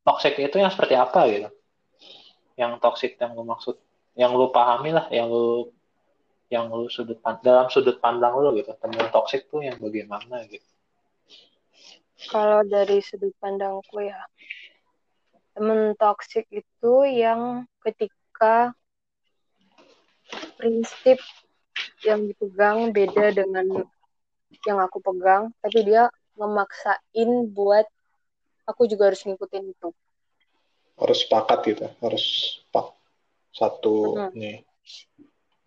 toksik itu yang seperti apa gitu? Yang toksik yang lu maksud, yang lu pahami lah, yang lu yang lu sudut pan- dalam sudut pandang lu gitu, teman toksik tuh yang bagaimana gitu. kalau dari sudut pandangku ya temen toksik itu yang ketika prinsip yang dipegang beda dengan yang aku pegang tapi dia memaksain buat aku juga harus ngikutin itu Harus sepakat gitu, harus pak satu Mhm. nih,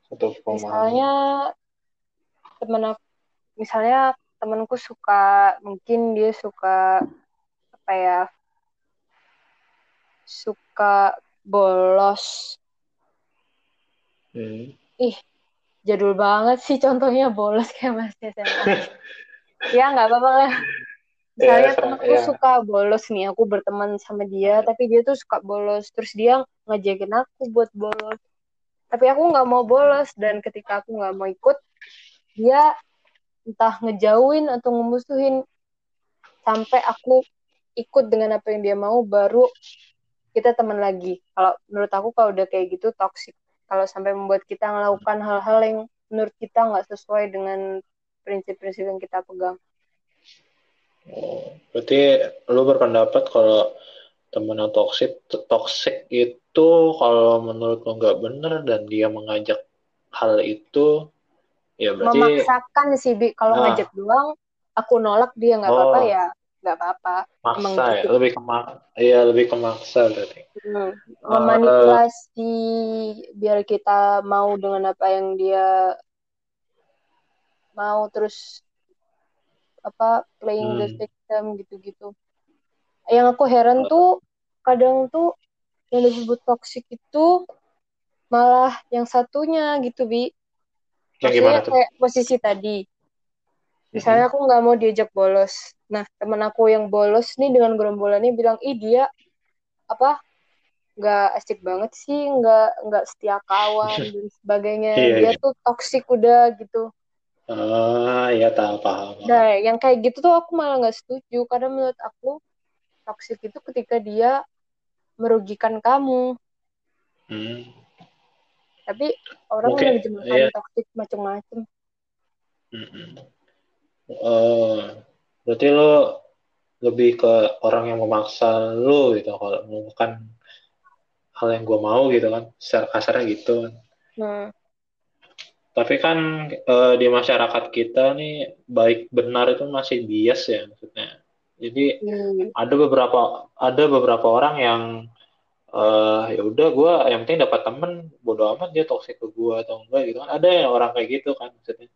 satu misalnya temen aku misalnya temenku suka mungkin dia suka apa ya suka bolos Hmm. jadul banget sih contohnya bolos kayak masih SMA (laughs) ya nggak apa-apa lah misalnya Ya, temenku ya. suka bolos nih aku berteman sama dia tapi dia tuh suka bolos terus dia ngajakin aku buat bolos. Tapi aku nggak mau bolos dan ketika aku nggak mau ikut dia entah ngejauhin atau ngemusuhin. Sampai aku ikut dengan apa yang dia mau baru kita teman lagi. Kalau menurut aku kalau udah kayak gitu toxic. Kalau sampai membuat kita melakukan hal-hal yang menurut kita nggak sesuai dengan prinsip-prinsip yang kita pegang. Oh, berarti lu berpendapat kalau teman yang toksik toksik itu kalau menurut lu nggak bener dan dia mengajak hal itu ya berarti memaksakan sih bi kalau Nah. ngajak doang aku nolak dia nggak apa-apa Oh. ya nggak apa-apa maksa ya gitu. lebih ke mak iya lebih ke maksa berarti Hmm, memanipulasi biar kita mau dengan apa yang dia mau terus apa playing the Hmm. victim gitu-gitu. Yang aku heran tuh kadang tuh yang disebut toxic itu malah yang satunya gitu bi. yang Maksudnya gimana tuh kayak posisi tadi. Misalnya aku nggak mau diajak bolos. Nah temen aku yang bolos nih dengan gerombolannya bilang, ih dia apa nggak asik banget sih, nggak nggak setia kawan (laughs) dan sebagainya. Iya, Dia iya. tuh toksik udah gitu. ah ya tahu paham Nah, yang kayak gitu tuh aku malah nggak setuju karena menurut aku toksik itu ketika dia merugikan kamu Hmm. tapi orang Oke, menerjemahkan iya. toxic macam-macam Mm-mm. Eh, berarti lo lebih ke orang yang memaksa lo gitu kalau melakukan hal yang gue mau gitu kan secara kasarnya gitu kan hmm. tapi kan eh, di masyarakat kita nih baik benar itu masih bias ya maksudnya jadi Hmm. ada beberapa ada beberapa orang yang eh ya udah gue yang penting dapat temen bodo amat dia toxic ke gue atau enggak gitu kan. Ada yang orang kayak gitu kan maksudnya.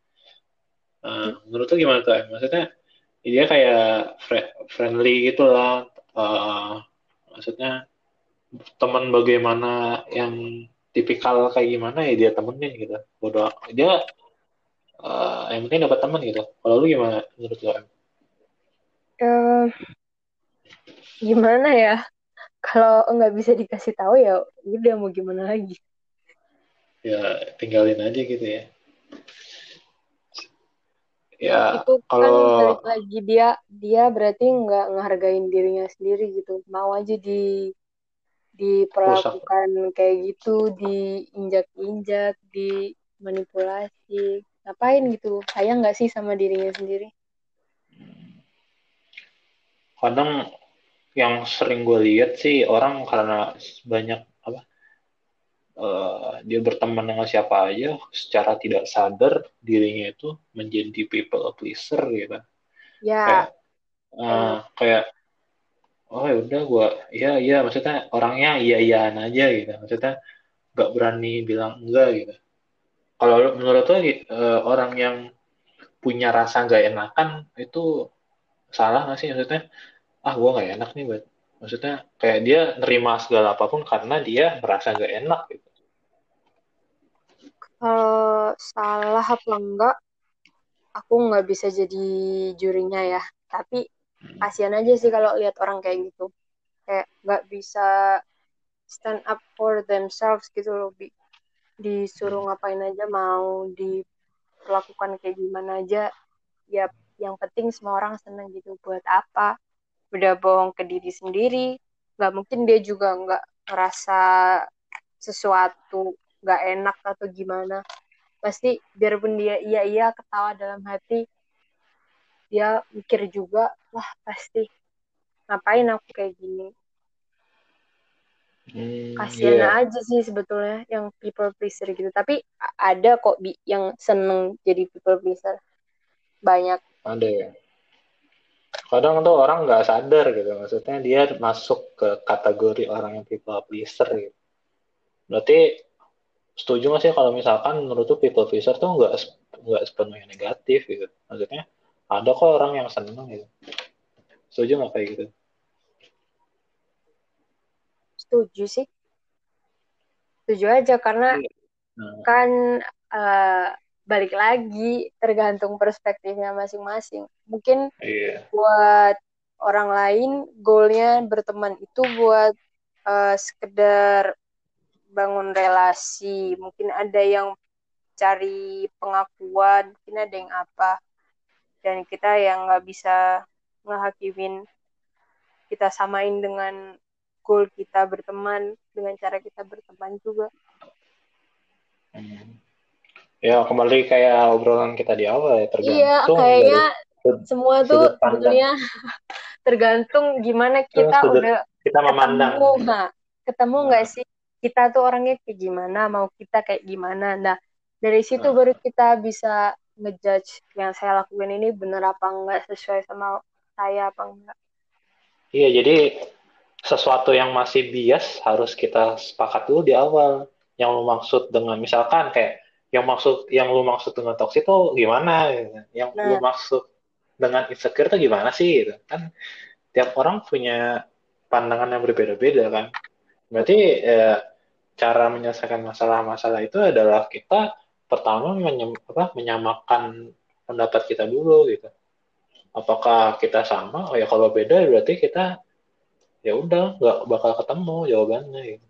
Nah, menurut tuh gimana tuh maksudnya dia kayak fri- friendly gitu lah Eh, maksudnya teman bagaimana yang tipikal kayak gimana ya dia temenin gitu. Bodo dia eh, yang penting dapat temen gitu. Kalau lu gimana menurut lu Eh, gimana ya? Kalau nggak bisa dikasih tahu ya udah mau gimana lagi? Ya tinggalin aja gitu ya. Ya itu kan kalau balik lagi dia dia berarti nggak ngehargain dirinya sendiri gitu. Mau aja di diperlakukan kayak gitu diinjak-injak dimanipulasi. Ngapain gitu? Sayang nggak sih sama dirinya sendiri kadang yang sering gue lihat sih orang karena banyak apa eh, dia berteman dengan siapa aja secara tidak sadar dirinya itu menjadi people pleaser gitu ya. Kayak eh, kayak oh ya udah gue iya iya maksudnya orangnya iya iyaan aja gitu. Maksudnya nggak berani bilang enggak gitu. Kalau menurut lo eh, orang yang punya rasa nggak enakan itu salah nggak sih? Maksudnya ah gue nggak enak nih buat maksudnya kayak dia nerima segala apa pun karena dia merasa nggak enak gitu. Kalau salah apa enggak aku nggak bisa jadi jurinya ya. Tapi kasihan aja sih kalau lihat orang kayak gitu. Kayak nggak bisa stand up for themselves gitu loh Bi. disuruh ngapain aja mau diperlakukan kayak gimana aja ya yang penting semua orang seneng gitu. Buat apa udah bohong ke diri sendiri. Nggak mungkin dia juga nggak ngerasa sesuatu nggak enak atau gimana. Pasti biarpun dia iya iya ketawa dalam hati dia mikir juga wah pasti. Ngapain aku kayak gini? Hmm, kasihan iya. aja sih sebetulnya yang people pleaser gitu. Tapi ada kok yang seneng jadi people pleaser. Banyak. Ada ya kadang tuh orang nggak sadar gitu. Maksudnya dia masuk ke kategori orang yang people pleaser gitu. Berarti setuju nggak sih kalau misalkan menurut tuh people pleaser tuh nggak nggak sepenuhnya negatif gitu? Maksudnya ada kok orang yang seneng gitu. Setuju nggak kayak gitu? Setuju sih. Setuju aja karena nah, kan eh, balik lagi tergantung perspektifnya masing-masing. Mungkin iya. buat orang lain goalnya berteman itu buat eh, sekedar bangun relasi. Mungkin ada yang cari pengakuan mungkin ada yang apa. Dan kita yang nggak bisa ngehakimin kita samain dengan goal kita berteman dengan cara kita berteman juga. Hmm. Ya kembali kayak obrolan kita di awal ya tergantung iya kayaknya dari semua tuh sebetulnya (laughs) tergantung gimana kita sudut udah kita memandang. ketemu nah, ketemu Nah. nggak sih? Kita tuh orangnya kayak gimana? Mau kita kayak gimana? Nah dari situ Nah. baru kita bisa ngejudge yang saya lakukan ini benar apa enggak sesuai sama saya apa enggak Iya, jadi sesuatu yang masih bias harus kita sepakat dulu di awal. Yang maksud dengan misalkan kayak yang maksud yang lu maksud dengan toxic itu gimana? Yang lu Nah. maksud dengan insecure itu gimana sih? Gitu. Kan tiap orang punya pandangan yang berbeda-beda kan. Berarti eh, cara menyelesaikan masalah-masalah itu adalah kita pertama menyem- apa, menyamakan pendapat kita dulu gitu. Apakah kita sama? Oh ya kalau beda berarti kita ya udah nggak bakal ketemu jawabannya gitu.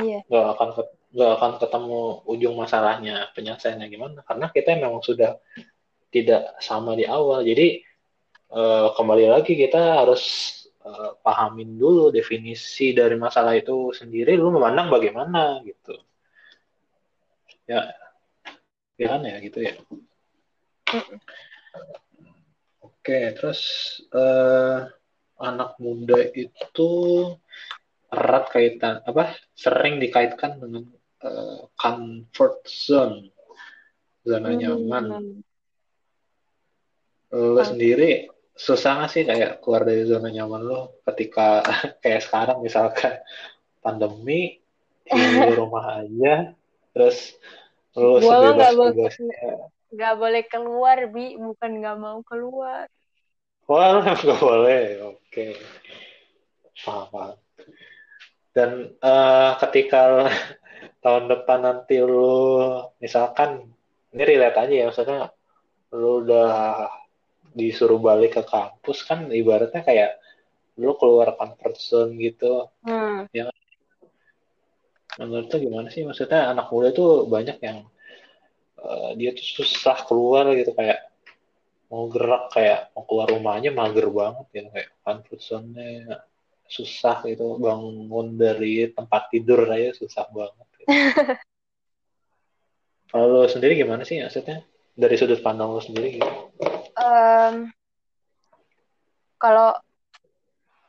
iya nggak akan nggak akan ketemu ujung masalahnya penyelesaiannya gimana. Karena kita memang sudah tidak sama di awal. Jadi eh, kembali lagi kita harus uh, pahamin dulu definisi dari masalah itu sendiri. Lu memandang bagaimana gitu. Ya kan ya gitu ya. Oke terus uh, anak muda itu erat kaitan apa sering dikaitkan dengan uh, comfort zone zona hmm. nyaman. lo sendiri susah nggak sih kayak keluar dari zona nyaman lo ketika (laughs) kayak sekarang misalkan pandemi di (laughs) rumah aja terus lo gua boleh nggak boleh keluar bi. Bukan nggak mau keluar. Wah (laughs) nggak boleh. Oke. Okay. paham. Dan uh, ketika tahun depan nanti lo misalkan ini relate aja ya maksudnya lo udah disuruh balik ke kampus kan ibaratnya kayak lu keluar comfort zone gitu. Hmm. ya menurut tuh gimana sih? Maksudnya anak muda tuh banyak yang uh, dia tuh susah keluar gitu kayak mau gerak kayak mau keluar rumahnya mager banget gitu kayak comfort zone-nya susah gitu bangun dari tempat tidur aja susah banget (laughs) kalau sendiri gimana sih maksudnya dari sudut pandang lo sendiri gitu um, kalau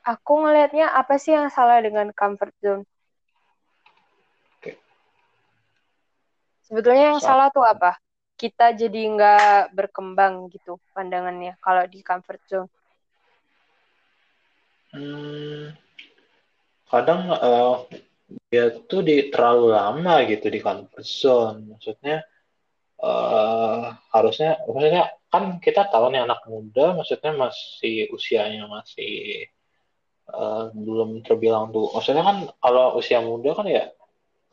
aku ngelihatnya apa sih yang salah dengan comfort zone? Sebetulnya yang salah tuh apa? Kita jadi nggak berkembang gitu pandangannya kalau di comfort zone. Hmm, kadang uh, dia tuh di terlalu lama gitu di comfort zone. Maksudnya uh, harusnya, maksudnya kan kita tahu nih anak muda maksudnya masih usianya masih uh, belum terbilang tuh maksudnya kan kalau usia muda kan ya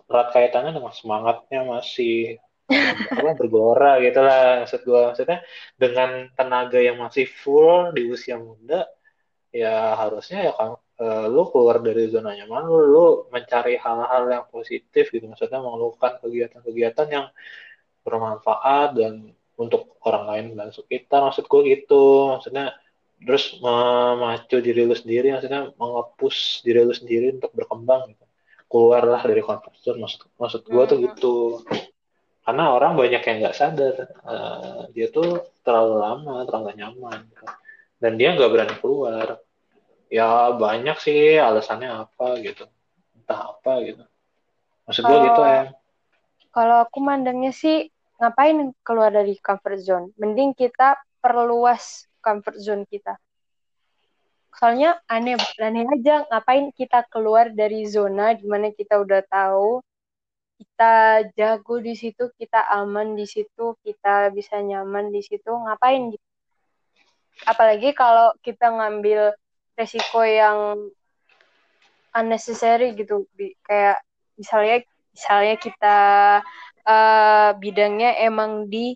erat kaitannya dengan semangatnya masih apa bergelora gitu lah maksud gue maksudnya dengan tenaga yang masih full di usia muda ya harusnya ya kan uh, lu keluar dari zona nyaman lu, lu mencari hal-hal yang positif gitu. Maksudnya melakukan kegiatan-kegiatan yang bermanfaat dan untuk orang lain dan kita maksud gue gitu. Maksudnya terus memacu diri lu sendiri maksudnya mengepus diri lu sendiri untuk berkembang gitu. Keluarlah dari comfort zone. Maksud maksud gue tuh hmm. gitu. Karena orang banyak yang nggak sadar. Uh, dia tuh terlalu lama terlalu nyaman gitu. dan dia nggak berani keluar ya banyak sih alasannya apa gitu entah apa gitu maksud gue gitu ya kalau aku mandangnya sih ngapain keluar dari comfort zone? Mending kita perluas comfort zone kita. Soalnya aneh, aneh aja ngapain kita keluar dari zona di mana kita udah tahu kita jago di situ, kita aman di situ, kita bisa nyaman di situ, ngapain gitu. Apalagi kalau kita ngambil resiko yang unnecessary gitu, kayak misalnya misalnya kita uh, bidangnya emang di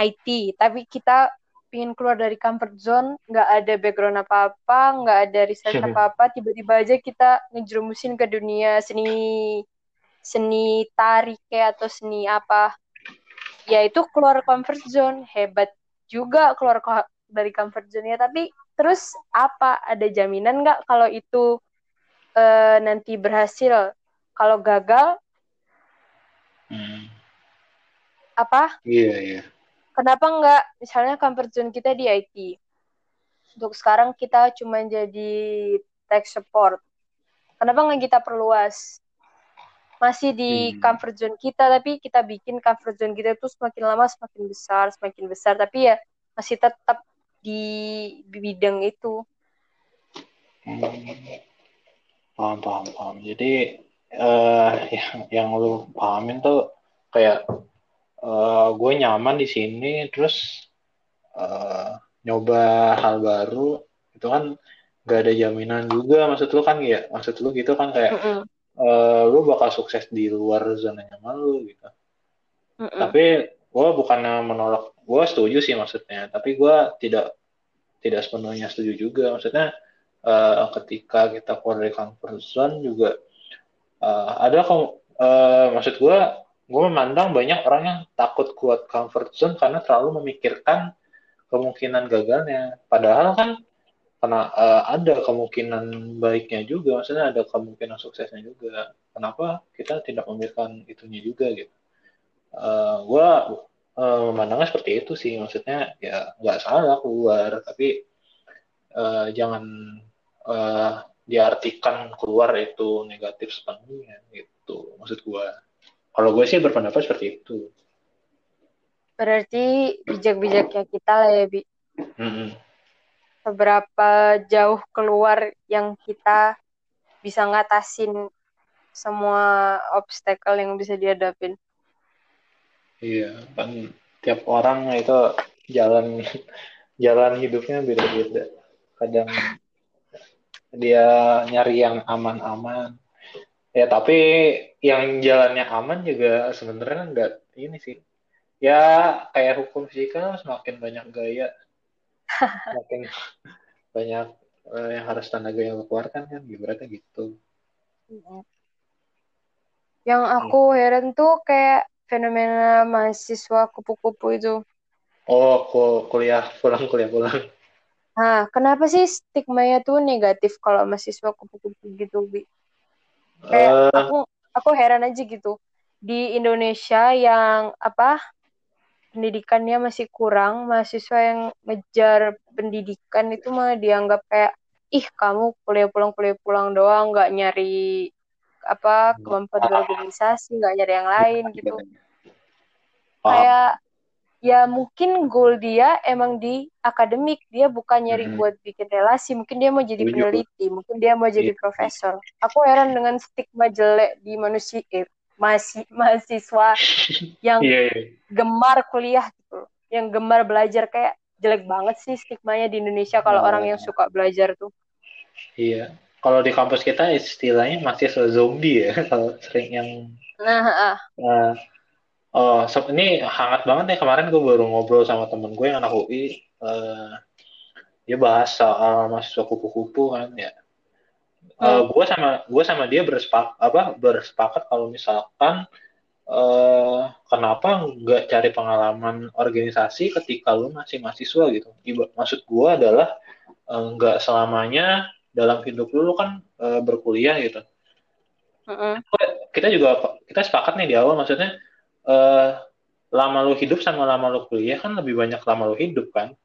IT, tapi kita pingin keluar dari comfort zone, nggak ada background apa-apa, nggak ada riset apa-apa, tiba-tiba aja kita ngejerumusin ke dunia seni seni tari kayak atau seni apa. Ya itu keluar comfort zone, hebat juga keluar dari comfort zone ya, tapi terus apa? Ada jaminan nggak kalau itu uh, nanti berhasil? Kalau gagal Hmm. Apa? Iya, yeah, iya. Yeah. Kenapa nggak misalnya comfort zone kita di IT? Untuk sekarang kita cuma jadi tech support. Kenapa nggak kita perluas? Masih di hmm. comfort zone kita, tapi kita bikin comfort zone kita itu semakin lama semakin besar, semakin besar. Tapi ya masih tetap di bidang itu. Hmm. Paham, paham, paham. Jadi uh, yang yang lu pahamin tuh kayak uh, gue nyaman di sini terus uh, nyoba hal baru itu kan gak ada jaminan juga maksud lu kan ya maksud lu gitu kan kayak mm -mm. uh, lu bakal sukses di luar zona nyaman lu gitu mm -mm. tapi gue bukannya menolak gue setuju sih maksudnya tapi gue tidak tidak sepenuhnya setuju juga. Maksudnya uh, ketika kita keluar dari comfort zone juga uh, ada uh, maksud gue gue memandang banyak orang yang takut kuat comfort zone karena terlalu memikirkan kemungkinan gagalnya. Padahal kan karena uh, ada kemungkinan baiknya juga. Maksudnya ada kemungkinan suksesnya juga. Kenapa kita tidak memikirkan itunya juga gitu? Uh, gue uh, memandangnya seperti itu sih. Maksudnya ya nggak salah keluar. Tapi uh, jangan uh, diartikan keluar itu negatif sepenuhnya gitu. Maksud gue kalau gue sih berpendapat seperti itu. Berarti bijak-bijaknya kita lah ya bi. Mm -hmm seberapa jauh keluar yang kita bisa ngatasin semua obstacle yang bisa dihadapin. Iya, kan tiap orang itu jalan (laughs) jalan hidupnya beda-beda. Kadang dia nyari yang aman-aman. Ya, tapi yang jalannya aman juga sebenarnya enggak ini sih. Ya, kayak hukum fisika semakin banyak gaya, (laughs) makin banyak uh, yang harus tenaga yang keluarkan kan ibaratnya gitu yang aku heran tuh kayak fenomena mahasiswa kupu-kupu itu. Oh kuliah pulang kuliah pulang. Nah kenapa sih stigmanya tuh negatif kalau mahasiswa kupu-kupu gitu bi? Kayak uh, aku aku heran aja gitu. Di Indonesia yang apa pendidikannya masih kurang, mahasiswa yang ngejar pendidikan itu mah dianggap kayak ih kamu kuliah pulang kuliah pulang doang nggak nyari apa kemampuan organisasi nggak nyari yang lain gitu. kayak ya mungkin goal dia emang di akademik dia bukan nyari hmm. buat bikin relasi mungkin dia mau jadi peneliti mungkin dia mau jadi yeah. profesor. Aku heran dengan stigma jelek di manusia eh, masih mahasiswa (laughs) yang yeah, yeah. gemar kuliah gitu. Yang gemar belajar kayak jelek banget sih stigmanya di Indonesia kalau oh. orang yang suka belajar tuh. Iya kalau di kampus kita istilahnya masih zombie ya (laughs) kalau sering yang nah uh. Uh, oh so, ini hangat banget nih kemarin gue baru ngobrol sama temen gue yang anak UI uh, dia bahas soal mahasiswa kupu-kupu kan ya. Uh, eh, gue sama gue sama dia bersepak apa bersepakat kalau misalkan uh, kenapa nggak cari pengalaman organisasi ketika lu masih mahasiswa gitu. Maksud gue adalah uh, nggak selamanya dalam hidup lu, lu kan uh, berkuliah gitu. Uh-uh. kita juga kita sepakat nih di awal maksudnya uh, lama lu hidup sama lama lu kuliah kan lebih banyak lama lu hidup kan.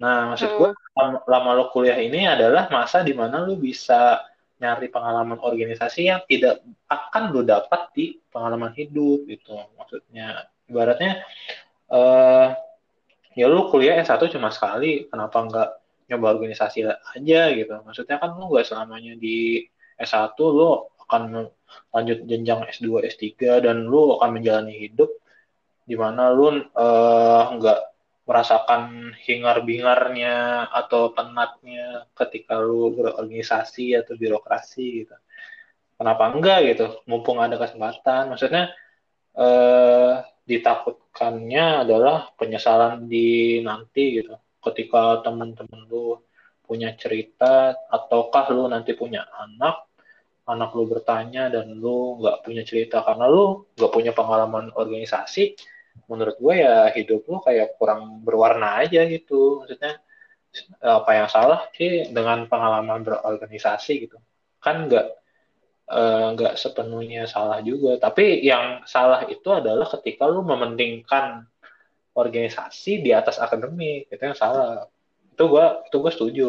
Nah maksud gue lama, lama lu kuliah ini adalah masa di mana lu bisa nyari pengalaman organisasi yang tidak akan lo dapat di pengalaman hidup gitu maksudnya. Ibaratnya uh, ya lu kuliah S1 cuma sekali kenapa nggak nyoba organisasi aja gitu maksudnya kan lu nggak selamanya di S1 lu akan lanjut jenjang S2 S3 dan lu akan menjalani hidup di mana lu uh, nggak merasakan hingar-bingarnya atau penatnya ketika lu berorganisasi atau birokrasi gitu. Kenapa enggak gitu? Mumpung ada kesempatan. Maksudnya eh, ditakutkannya adalah penyesalan di nanti gitu. Ketika teman-teman lu punya cerita ataukah lu nanti punya anak anak lu bertanya dan lu nggak punya cerita karena lu nggak punya pengalaman organisasi menurut gue ya hidup lo kayak kurang berwarna aja gitu. Maksudnya apa yang salah sih dengan pengalaman berorganisasi gitu? Kan nggak eh, nggak uh, sepenuhnya salah juga. Tapi yang salah itu adalah ketika lu mementingkan organisasi di atas akademik itu yang salah. Itu gue itu gue setuju.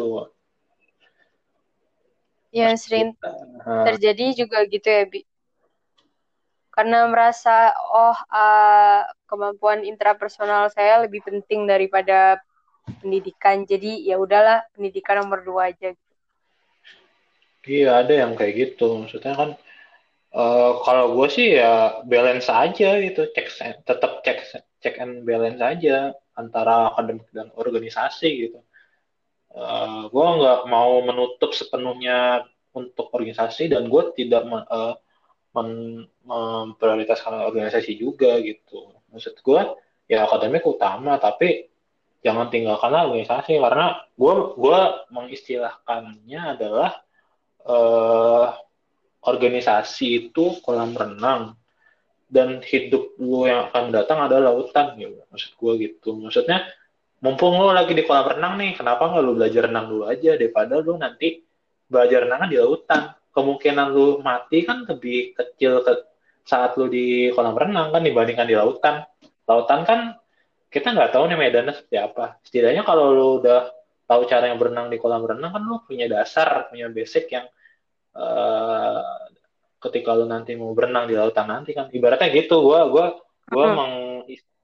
Yang sering terjadi juga gitu ya bi. Karena merasa oh uh, kemampuan intrapersonal saya lebih penting daripada pendidikan. Jadi ya udahlah pendidikan nomor dua aja. Iya ada yang kayak gitu. Maksudnya kan uh, kalau gue sih ya balance aja gitu. Cek tetap cek cek and balance aja antara akademik dan organisasi gitu uh, eh, gue nggak mau menutup sepenuhnya untuk organisasi dan gue tidak uh, memprioritaskan organisasi juga gitu. Maksud gue ya akademik utama tapi jangan tinggalkan organisasi karena gue gue mengistilahkannya adalah uh, organisasi itu kolam renang dan hidup lu yang akan datang adalah lautan gitu. Maksud gue gitu. Maksudnya mumpung lo lagi di kolam renang nih kenapa nggak lo belajar renang dulu aja? Daripada lo nanti belajar renang di lautan. Kemungkinan lo mati kan lebih kecil ke saat lo di kolam renang kan dibandingkan di lautan. Lautan kan kita nggak tahu nih medannya seperti apa. Setidaknya kalau lo udah tahu cara yang berenang di kolam renang kan lo punya dasar punya basic yang uh, ketika lo nanti mau berenang di lautan nanti kan ibaratnya gitu. Gue gue gue uh -huh. meng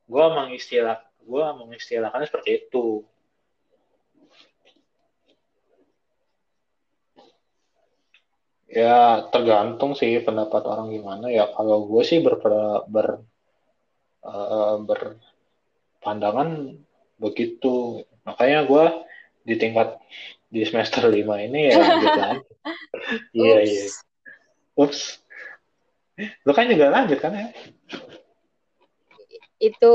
gue mengistilah gue mengistilahkannya seperti itu. Ya tergantung sih pendapat orang gimana. Ya kalau gue sih ber, ber uh, berpandangan begitu. Makanya gue di tingkat di semester lima ini ya lagi. (laughs) Iya iya ups. Lu kan juga lanjut kan ya? Itu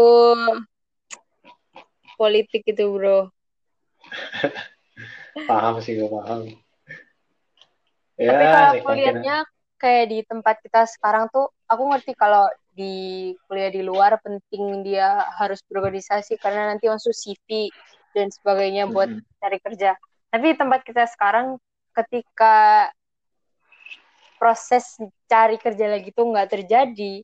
politik itu bro. (laughs) Paham sih gue paham. Ya, tapi kalau aku lihatnya kayak di tempat kita sekarang tuh aku ngerti kalau di kuliah di luar penting dia harus berorganisasi karena nanti masuk CV dan sebagainya buat mm -hmm. cari kerja. Tapi tempat kita sekarang ketika proses cari kerja lagi tuh nggak terjadi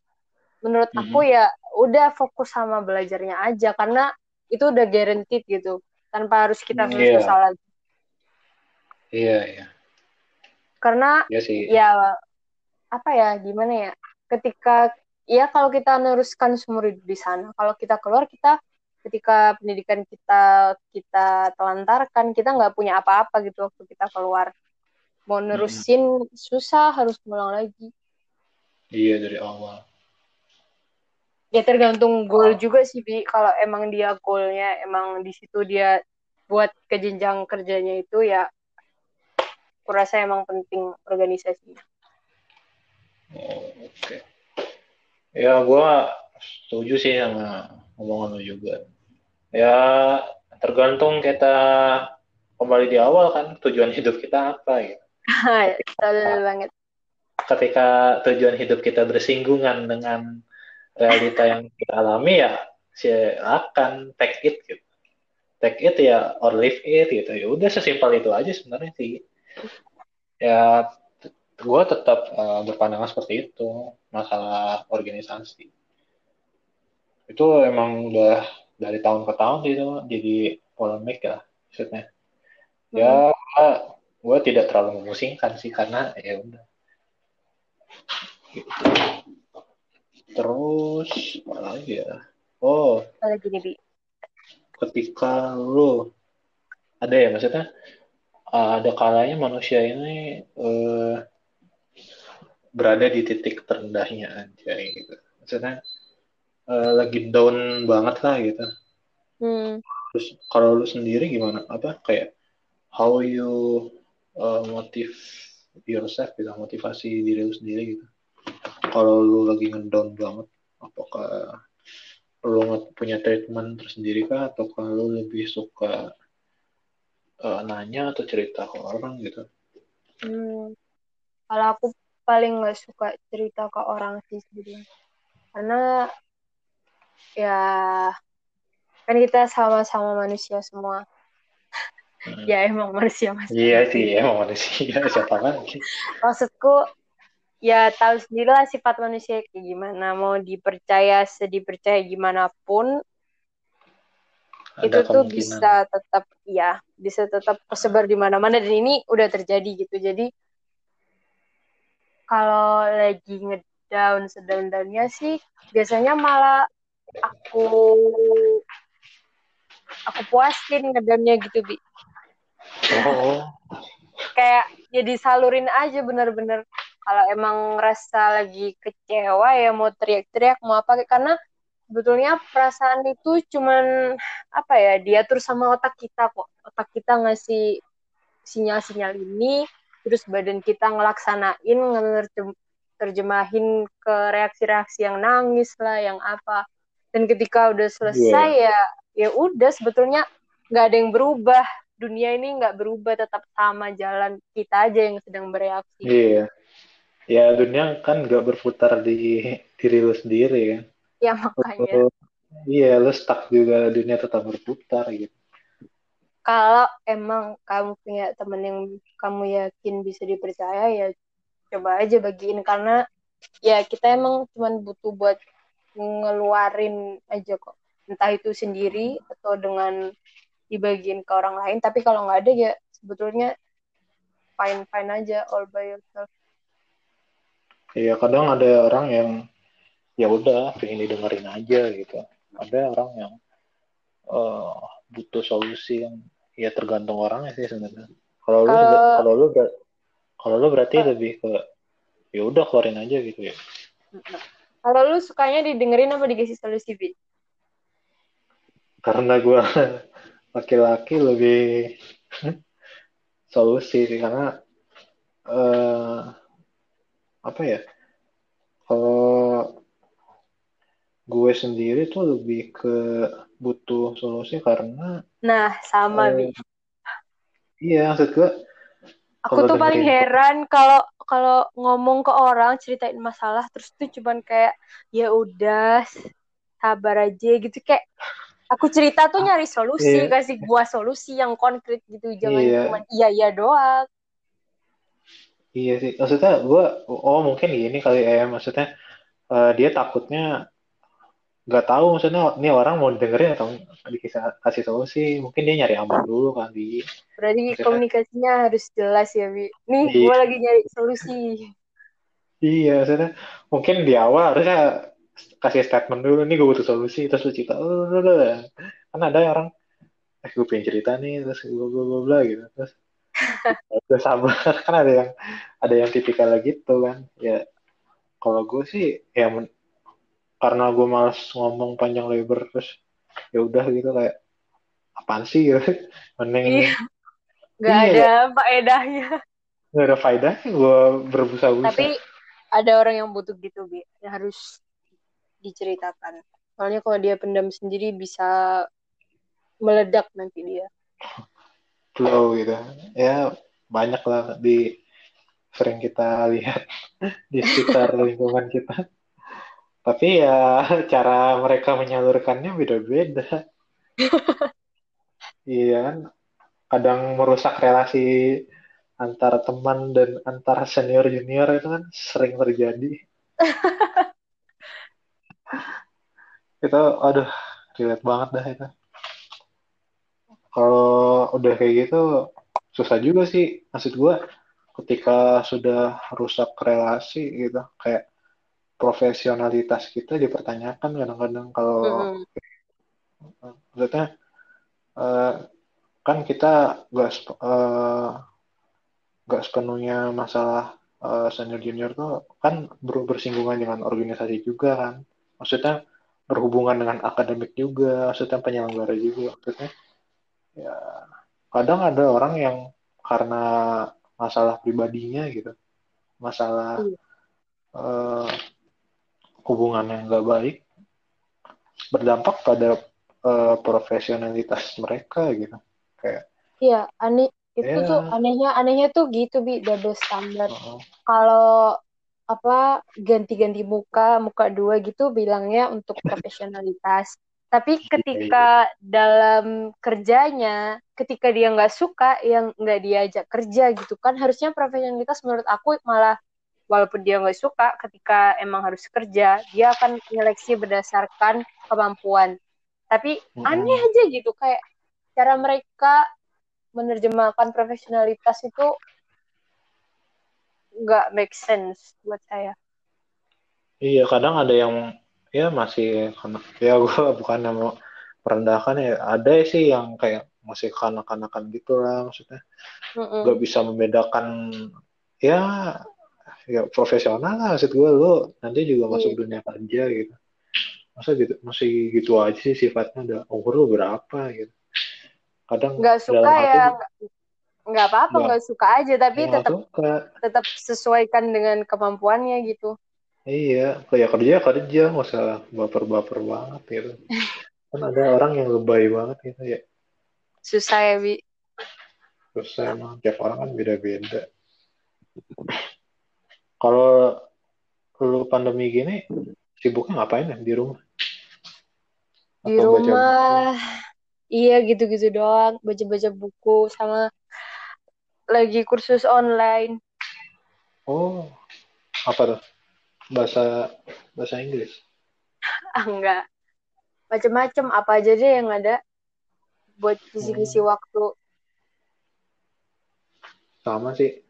menurut mm -hmm. aku ya udah fokus sama belajarnya aja karena itu udah guaranteed gitu tanpa harus kita harus yeah. lagi iya yeah, iya yeah. karena yeah, sih. ya apa ya gimana ya ketika ya kalau kita meneruskan seumur hidup di sana kalau kita keluar kita ketika pendidikan kita kita telantarkan kita nggak punya apa-apa gitu waktu kita keluar mau nerusin hmm. susah harus ngulang lagi. Iya dari awal. Ya tergantung goal juga sih bi. Kalau emang dia goalnya emang di situ dia buat ke jenjang kerjanya itu ya kurasa emang penting organisasi. Oh, oke. Okay. ya gue setuju sih sama omongan lo juga. Ya tergantung kita kembali di awal kan tujuan hidup kita apa gitu Betul banget. ketika tujuan hidup kita bersinggungan dengan realita yang kita alami ya silakan take it gitu. Take it ya or leave it gitu. Ya udah sesimpel itu aja sebenarnya sih. Ya gue tetap uh, berpandangan seperti itu masalah organisasi. Itu emang udah dari tahun ke tahun gitu jadi polemik ya maksudnya. Ya hmm. Gue tidak terlalu memusingkan sih karena ya udah gitu. Terus apa lagi ya? Oh. Lagi nih, Bi? Ketika lu ada ya maksudnya uh, ada kalanya manusia ini uh, berada di titik terendahnya aja gitu. Maksudnya uh, lagi down banget lah gitu. Hmm. Terus kalau lu sendiri gimana? Apa kayak how you uh, motive yourself gitu, motivasi diri lu sendiri gitu? kalau lu lagi ngedown banget apakah lu punya treatment tersendiri kah? Atau kalau lu lebih suka uh, nanya atau cerita ke orang gitu? Hmm, kalau aku paling nggak suka cerita ke orang sih sebenarnya. Karena ya kan kita sama-sama manusia semua hmm. ya emang manusia mas. Iya sih emang manusia. (laughs) Siapa lagi? Maksudku ya tahu sendirilah sifat manusia kayak gimana. Mau dipercaya sedih percaya gimana pun Ada itu tuh bisa tetap ya bisa tetap tersebar di mana-mana. Dan ini udah terjadi gitu. Jadi kalau lagi ngedown sedown-downnya sih biasanya malah aku aku puasin ngedownnya gitu bi oh. (laughs) kayak jadi ya salurin aja bener-bener kalau emang ngerasa lagi kecewa ya mau teriak-teriak mau apa karena sebetulnya perasaan itu cuman apa ya diatur sama otak kita kok otak kita ngasih sinyal-sinyal ini terus badan kita ngelaksanain terjemahin ke reaksi-reaksi yang nangis lah yang apa dan ketika udah selesai yeah. ya ya udah sebetulnya nggak ada yang berubah dunia ini nggak berubah tetap sama jalan kita aja yang sedang bereaksi. Iya. Yeah ya dunia kan gak berputar di diri lu sendiri kan? Ya makanya. Iya lu stuck juga dunia tetap berputar gitu. Kalau emang kamu punya temen yang kamu yakin bisa dipercaya ya coba aja bagiin. Karena ya kita emang cuma butuh buat ngeluarin aja kok. Entah itu sendiri atau dengan dibagiin ke orang lain tapi kalau nggak ada ya sebetulnya fine fine aja all by yourself. Iya kadang ada orang yang ya udah pengen didengerin aja gitu. Ada orang yang uh, butuh solusi yang ya tergantung orangnya sih sebenarnya. Kalau lu kalau lu kalau lu berarti uh, lebih ke ya udah keluarin aja gitu ya. Kalau lu sukanya didengerin apa dikasih solusi bi? Karena gue (laughs) laki-laki lebih solusi sih karena uh, apa ya kalau gue sendiri tuh lebih ke butuh solusi karena nah sama uh, bi iya maksud gue aku tuh paling heran kalau kalau ngomong ke orang ceritain masalah terus tuh cuman kayak ya udah sabar aja gitu. Kayak aku cerita tuh nyari solusi iya. kasih gua solusi yang konkret gitu. Jangan iya. cuma iya iya doang. Iya sih. Maksudnya gua oh mungkin gini kali ya maksudnya uh, dia takutnya nggak tahu maksudnya ini orang mau dengerin atau dikasih kasih solusi. Mungkin dia nyari aman dulu kan di berarti maksudnya, komunikasinya harus jelas ya bi. Nih iya. gue lagi nyari solusi. Iya maksudnya mungkin di awal harusnya kasih statement dulu nih gue butuh solusi. Terus lu cerita oh, kan ada orang eh gue pengen cerita nih terus gue gue gue bla gitu. Terus (laughs) udah sabar. (laughs) Kan ada yang ada yang tipikal gitu kan. Ya kalau gue sih ya karena gue males ngomong panjang lebar terus ya udah gitu kayak apaan sih? Gitu (laughs) mending iya. nggak iya. ada faedahnya. nggak ada faedahnya gue berbusa-busa. Tapi ada orang yang butuh gitu bi. Yang harus diceritakan soalnya kalau dia pendam sendiri bisa meledak nanti dia flow gitu ya banyak lah di sering kita lihat (laughs) di sekitar lingkungan kita tapi ya cara mereka menyalurkannya beda-beda. (laughs) iya kan? Kadang merusak relasi antara teman dan antara senior junior itu kan sering terjadi. (laughs) itu aduh relate banget dah itu. Kalau udah kayak gitu susah juga sih maksud gue ketika sudah rusak relasi gitu kayak profesionalitas kita dipertanyakan kadang-kadang kalau mm. maksudnya uh, kan kita gak uh, gak sepenuhnya masalah uh, senior junior tuh kan ber bersinggungan dengan organisasi juga kan maksudnya berhubungan dengan akademik juga maksudnya penyelenggara juga maksudnya ya kadang ada orang yang karena masalah pribadinya gitu masalah mm. uh, hubungan yang nggak baik berdampak pada uh, profesionalitas mereka gitu kayak iya aneh itu yeah. tuh anehnya anehnya tuh gitu bi double standar uh -huh. kalau apa ganti-ganti muka muka dua gitu bilangnya untuk profesionalitas. Tapi (laughs) ketika dalam kerjanya ketika dia nggak suka yang nggak diajak kerja gitu kan. Harusnya profesionalitas menurut aku malah walaupun dia nggak suka ketika emang harus kerja dia akan menyeleksi berdasarkan kemampuan. Tapi aneh aja gitu kayak cara mereka menerjemahkan profesionalitas itu nggak make sense buat saya iya kadang ada yang ya masih ya (laughs) gue bukan mau merendahkan ya ada sih yang kayak masih kanak-kanakan gitu lah maksudnya mm -mm. gak bisa membedakan ya ya profesional lah maksud gue lo nanti juga masuk iya. dunia kerja gitu masa gitu masih gitu aja sih sifatnya udah umur lo berapa gitu kadang nggak suka ya nggak apa-apa nggak. suka aja tapi tetap tetap sesuaikan dengan kemampuannya gitu. Iya kayak kerja kerja nggak usah baper-baper banget gitu. (laughs) Kan ada orang yang lebay banget gitu ya. Susah ya bi? Susah emang tiap orang kan beda-beda. Kalau lu pandemi gini sibuknya ngapain ya di rumah? Di Atau baca rumah, iya gitu-gitu doang. Baca-baca buku sama lagi kursus online. Oh, apa tuh? Bahasa bahasa Inggris. (laughs) Ah, enggak. Macem-macem, apa aja deh yang ada buat isi-isi Hmm. waktu. Sama sih.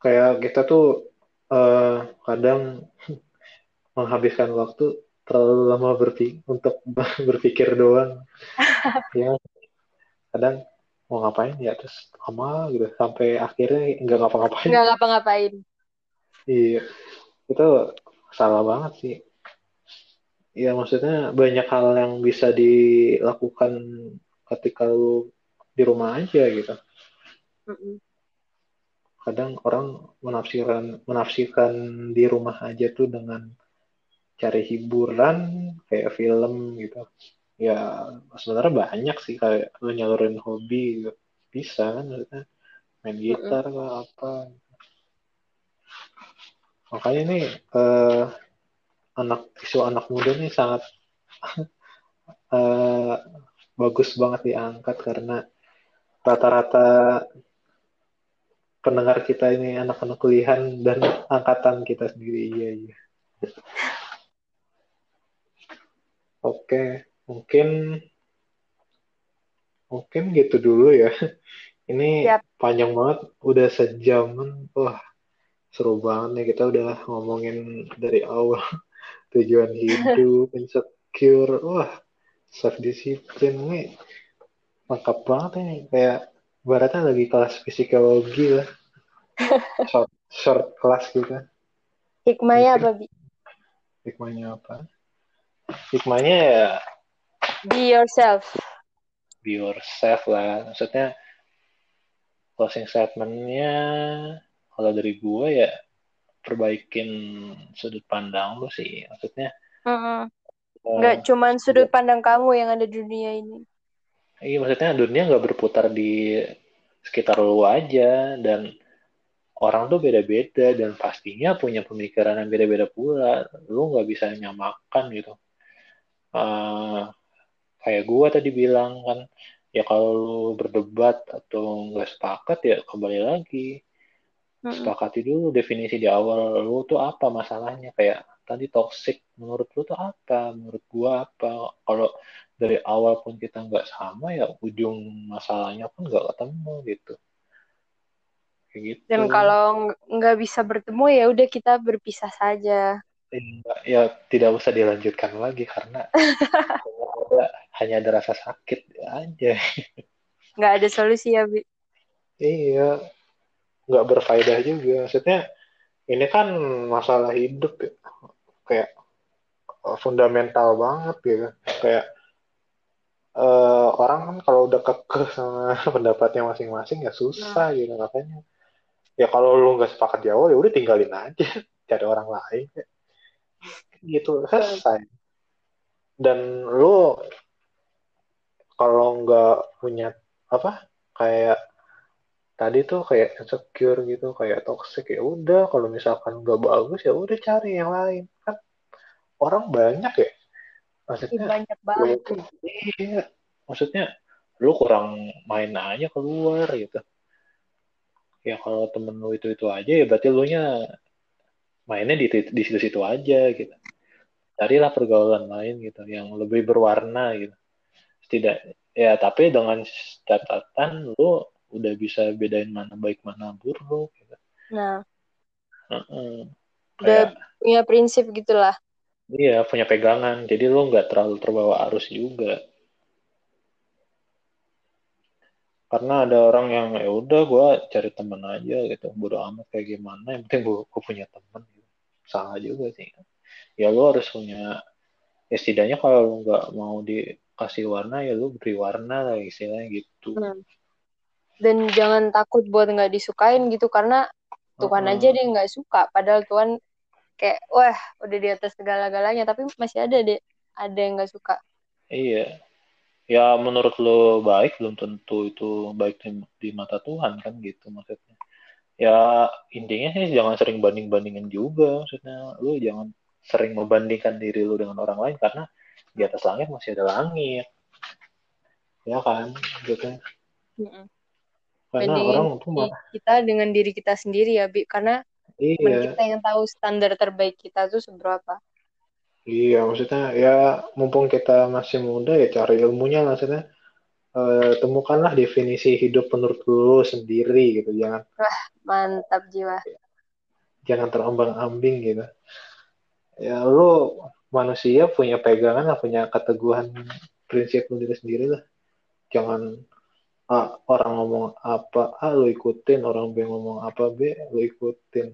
Kayak kita tuh eh, kadang (laughs) menghabiskan waktu terlalu lama berpikir untuk (laughs) berpikir doang. ya, kadang mau ngapain ya terus lama gitu sampai akhirnya nggak ngapa-ngapain. Nggak ngapa-ngapain. Iya, itu salah banget sih. Ya maksudnya banyak hal yang bisa dilakukan ketika lu di rumah aja gitu. Mm-mm. Kadang orang menafsirkan menafsirkan di rumah aja tuh dengan cari hiburan kayak film gitu. Ya sebenarnya banyak sih kayak lu nyalurin hobi gitu. Bisa kan maksudnya? Main gitar lah apa. Makanya nih eh, anak isu anak muda nih sangat (laughs) eh, bagus banget diangkat karena rata-rata pendengar kita ini anak-anak kuliahan dan angkatan kita sendiri. Iya iya. Oke mungkin mungkin gitu dulu ya. (laughs) Ini Siap. panjang banget udah sejaman wah seru banget nih kita udah ngomongin dari awal. (laughs) Tujuan hidup insecure. Wah self disiplin nih. Lengkap banget ini. Kayak baratnya lagi kelas psikologi lah. (laughs) Short, short kelas gitu. Hikmahnya apa, Bi? hikmahnya apa? Hikmahnya ya Be yourself. be yourself lah maksudnya closing statementnya kalau dari gue ya perbaikin sudut pandang lu sih maksudnya Mm-mm. eh, Nggak cuman sudut pandang kamu yang ada di dunia ini. iya maksudnya dunia nggak berputar di sekitar lu aja dan orang tuh beda-beda dan pastinya punya pemikiran yang beda-beda pula lu nggak bisa nyamakan gitu Eh, kayak gue tadi bilang kan ya kalau lu berdebat atau nggak sepakat ya kembali lagi. Mm-mm. sepakati dulu definisi di awal lu tuh apa masalahnya. Kayak tadi toxic menurut lu tuh apa? Menurut gua apa? Kalau dari awal pun kita nggak sama ya ujung masalahnya pun nggak ketemu gitu. Kayak gitu. Dan kalau ng- nggak bisa bertemu ya udah kita berpisah saja. Ya tidak usah dilanjutkan lagi karena ada- (laughs) hanya ada rasa sakit aja. Nggak ada solusi ya, Bi. iya. Nggak berfaedah juga. Maksudnya ini kan masalah hidup ya. Kayak eh, fundamental banget gitu kayak eh, orang kan kalau udah kekeh sama (laughs) pendapatnya masing-masing ya susah gitu makanya. Ya kalau lu nggak sepakat di awal ya udah tinggalin aja. (laughs) Cari orang lain gitu selesai. Dan lu kalau nggak punya apa kayak tadi tuh kayak insecure gitu kayak toxic ya udah. Kalau misalkan nggak bagus ya udah cari yang lain. Kan orang banyak ya. Maksudnya banyak lu banget. iya maksudnya lu kurang main aja keluar gitu. Ya kalau temen lu itu itu aja ya berarti lu nya mainnya di di situ-situ aja gitu carilah pergaulan lain gitu yang lebih berwarna gitu tidak ya tapi dengan catatan lu udah bisa bedain mana baik mana buruk gitu. Nah, Heeh. udah Kayak punya prinsip gitulah. iya punya pegangan jadi lu nggak terlalu terbawa arus juga karena ada orang yang ya udah gue cari temen aja gitu bodo amat kayak gimana yang penting gue, punya temen gitu. Salah juga sih ya lu harus punya ya setidaknya kalau lu nggak mau dikasih warna ya lu beri warna lah istilahnya gitu Hmm. Dan jangan takut buat nggak disukain gitu karena Tuhan Heeh. aja dia nggak suka. Padahal Tuhan kayak wah udah di atas segala-galanya tapi masih ada deh ada yang nggak suka. iya ya menurut lo baik belum tentu itu baik di, di mata Tuhan kan gitu maksudnya ya intinya sih jangan sering banding bandingin juga. Maksudnya lu jangan sering membandingkan diri lu dengan orang lain karena di atas langit masih ada langit. Ya kan? Gitu Mm-mm. karena Bandingin orang tuh malah kita dengan diri kita sendiri ya bi. Karena iya. kita yang tahu standar terbaik kita tuh seberapa. Iya maksudnya ya mumpung kita masih muda ya cari ilmunya lah, maksudnya Eh, temukanlah definisi hidup menurut lu sendiri gitu jangan mantap jiwa. Jangan terombang-ambing gitu. Ya lu manusia punya pegangan lah punya keteguhan prinsip lu diri sendiri lah. Jangan ah, orang ngomong apa A lu ikutin orang B ngomong apa B lu ikutin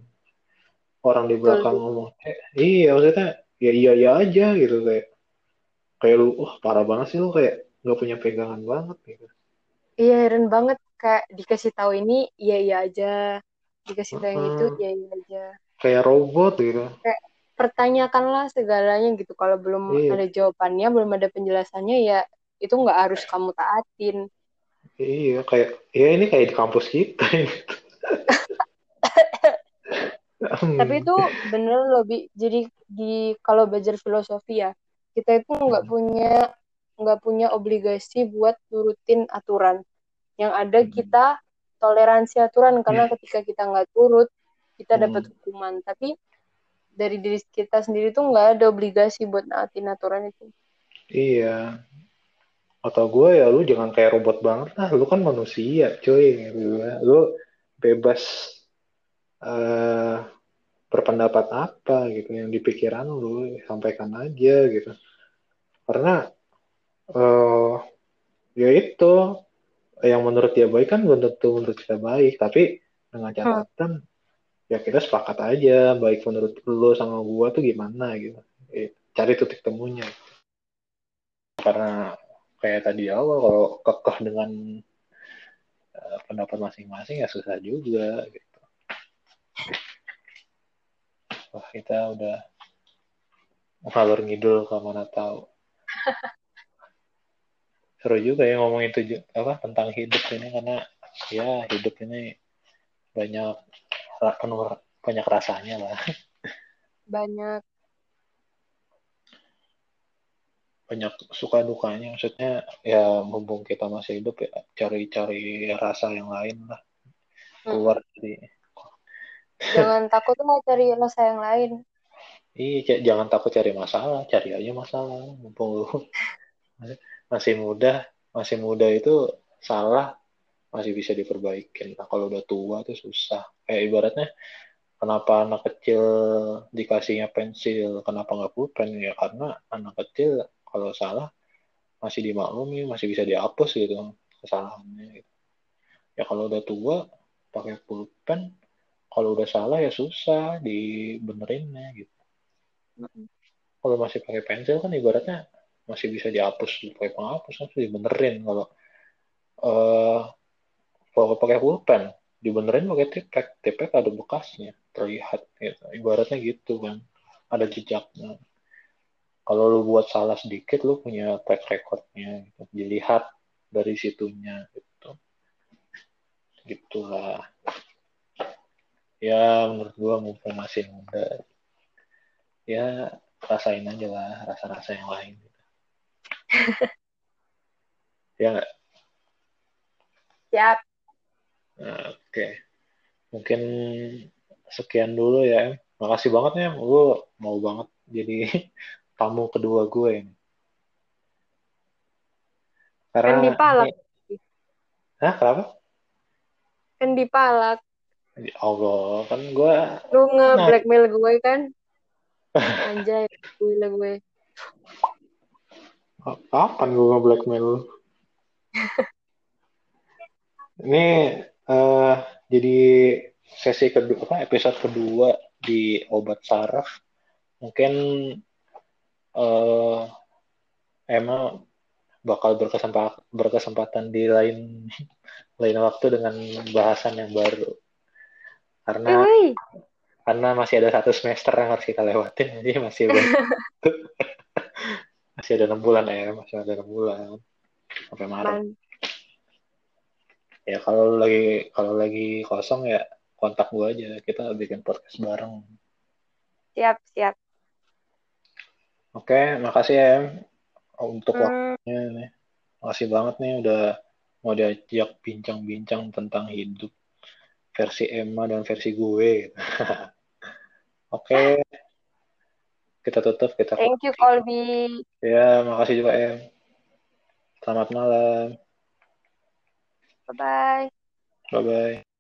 orang di belakang Betul. ngomong C iya maksudnya ya iya iya aja gitu kayak kayak lu wah parah banget sih lu kayak nggak punya pegangan banget gitu iya heran banget kayak dikasih tahu ini iya iya aja dikasih tahu yang itu iya iya aja kayak robot gitu pertanyakanlah segalanya gitu kalau belum Iya. ada jawabannya belum ada penjelasannya ya itu nggak harus kamu taatin Iya, kayak ya ini kayak di kampus kita. Hmm. (laughs) tapi itu bener Bi. jadi di kalau belajar filosofi ya kita itu nggak punya nggak punya obligasi buat nurutin aturan yang ada Hmm. kita toleransi aturan karena ketika kita nggak turut kita Hmm. dapat hukuman tapi dari diri kita sendiri tuh nggak ada obligasi buat naatin aturan itu Iya. Atau gue ya lu jangan kayak robot banget lah. Lu kan manusia, cuy. Lu bebas eh berpendapat apa gitu yang di pikiran lu sampaikan aja gitu. Karena eh ya itu yang menurut dia baik kan belum tentu menurut kita baik, tapi dengan catatan ya kita sepakat aja baik menurut lu sama gua tuh gimana gitu. Eh, Cari titik temunya. Karena kayak tadi awal kalau kekeh dengan eh, pendapat masing-masing ya susah juga gitu. Wah kita udah ngalur ngidul ke mana tahu. (laughs) Seru juga ya ngomongin tujuh apa tentang hidup ini karena ya hidup ini banyak penuh banyak rasanya lah. Banyak. Banyak suka dukanya maksudnya ya mumpung kita masih hidup ya cari-cari rasa yang lain lah. Keluar dari jangan takut lah cari rasa yang lain. Iya, jangan takut cari masalah, cari aja masalah. Mumpung lu (laughs) masih muda, masih muda itu salah masih bisa diperbaikin. Nah, kalau udah tua tuh susah. Kayak ibaratnya kenapa anak kecil dikasihnya pensil, kenapa nggak pulpen ya karena anak kecil kalau salah masih dimaklumi, masih bisa dihapus gitu kesalahannya. Gitu. Ya kalau udah tua pakai pulpen, kalau udah salah ya susah dibenerinnya gitu kalau masih pakai pensil kan ibaratnya masih bisa dihapus pakai penghapus kan dibenerin kalau eh kalau pakai pulpen. Dibenerin pakai tipek tipek ada bekasnya terlihat gitu. Ibaratnya gitu kan. Ada jejaknya. Kalau lu buat salah sedikit lu punya track recordnya gitu. dilihat dari situnya gitu. Gitulah. Ya menurut gua mumpung masih muda. Ya rasain aja lah rasa-rasa yang lain. (laughs) ya. Nggak? siap. Nah, oke. Mungkin sekian dulu ya makasih banget ya lu mau banget jadi (laughs) tamu kedua gue ini. Karena kan dipalak Hah, kenapa? kan dipalak Ya Allah, kan gue lu nge blackmail gue kan? (laughs) Anjay gue gue kapan gue nge-blackmail lu? Ini eh jadi sesi kedua apa episode kedua di obat saraf. Mungkin eh emang bakal berkesempatan berkesempatan di lain lain waktu dengan bahasan yang baru. Karena Woi, karena masih ada satu semester yang harus kita lewatin, jadi masih ada, (laughs) masih ada enam bulan ya, masih ada enam bulan sampai Maret. man. Ya kalau lagi kalau lagi kosong ya kontak gue aja, kita bikin podcast bareng. siap siap Oke, makasih ya. Untuk Hmm. waktunya nih. Makasih banget nih udah mau diajak bincang-bincang tentang hidup versi Emma dan versi gue. (laughs) Oke, kita tutup kita. Thank you Colby. Ya, makasih juga Em. Selamat malam. Bye bye. Bye bye.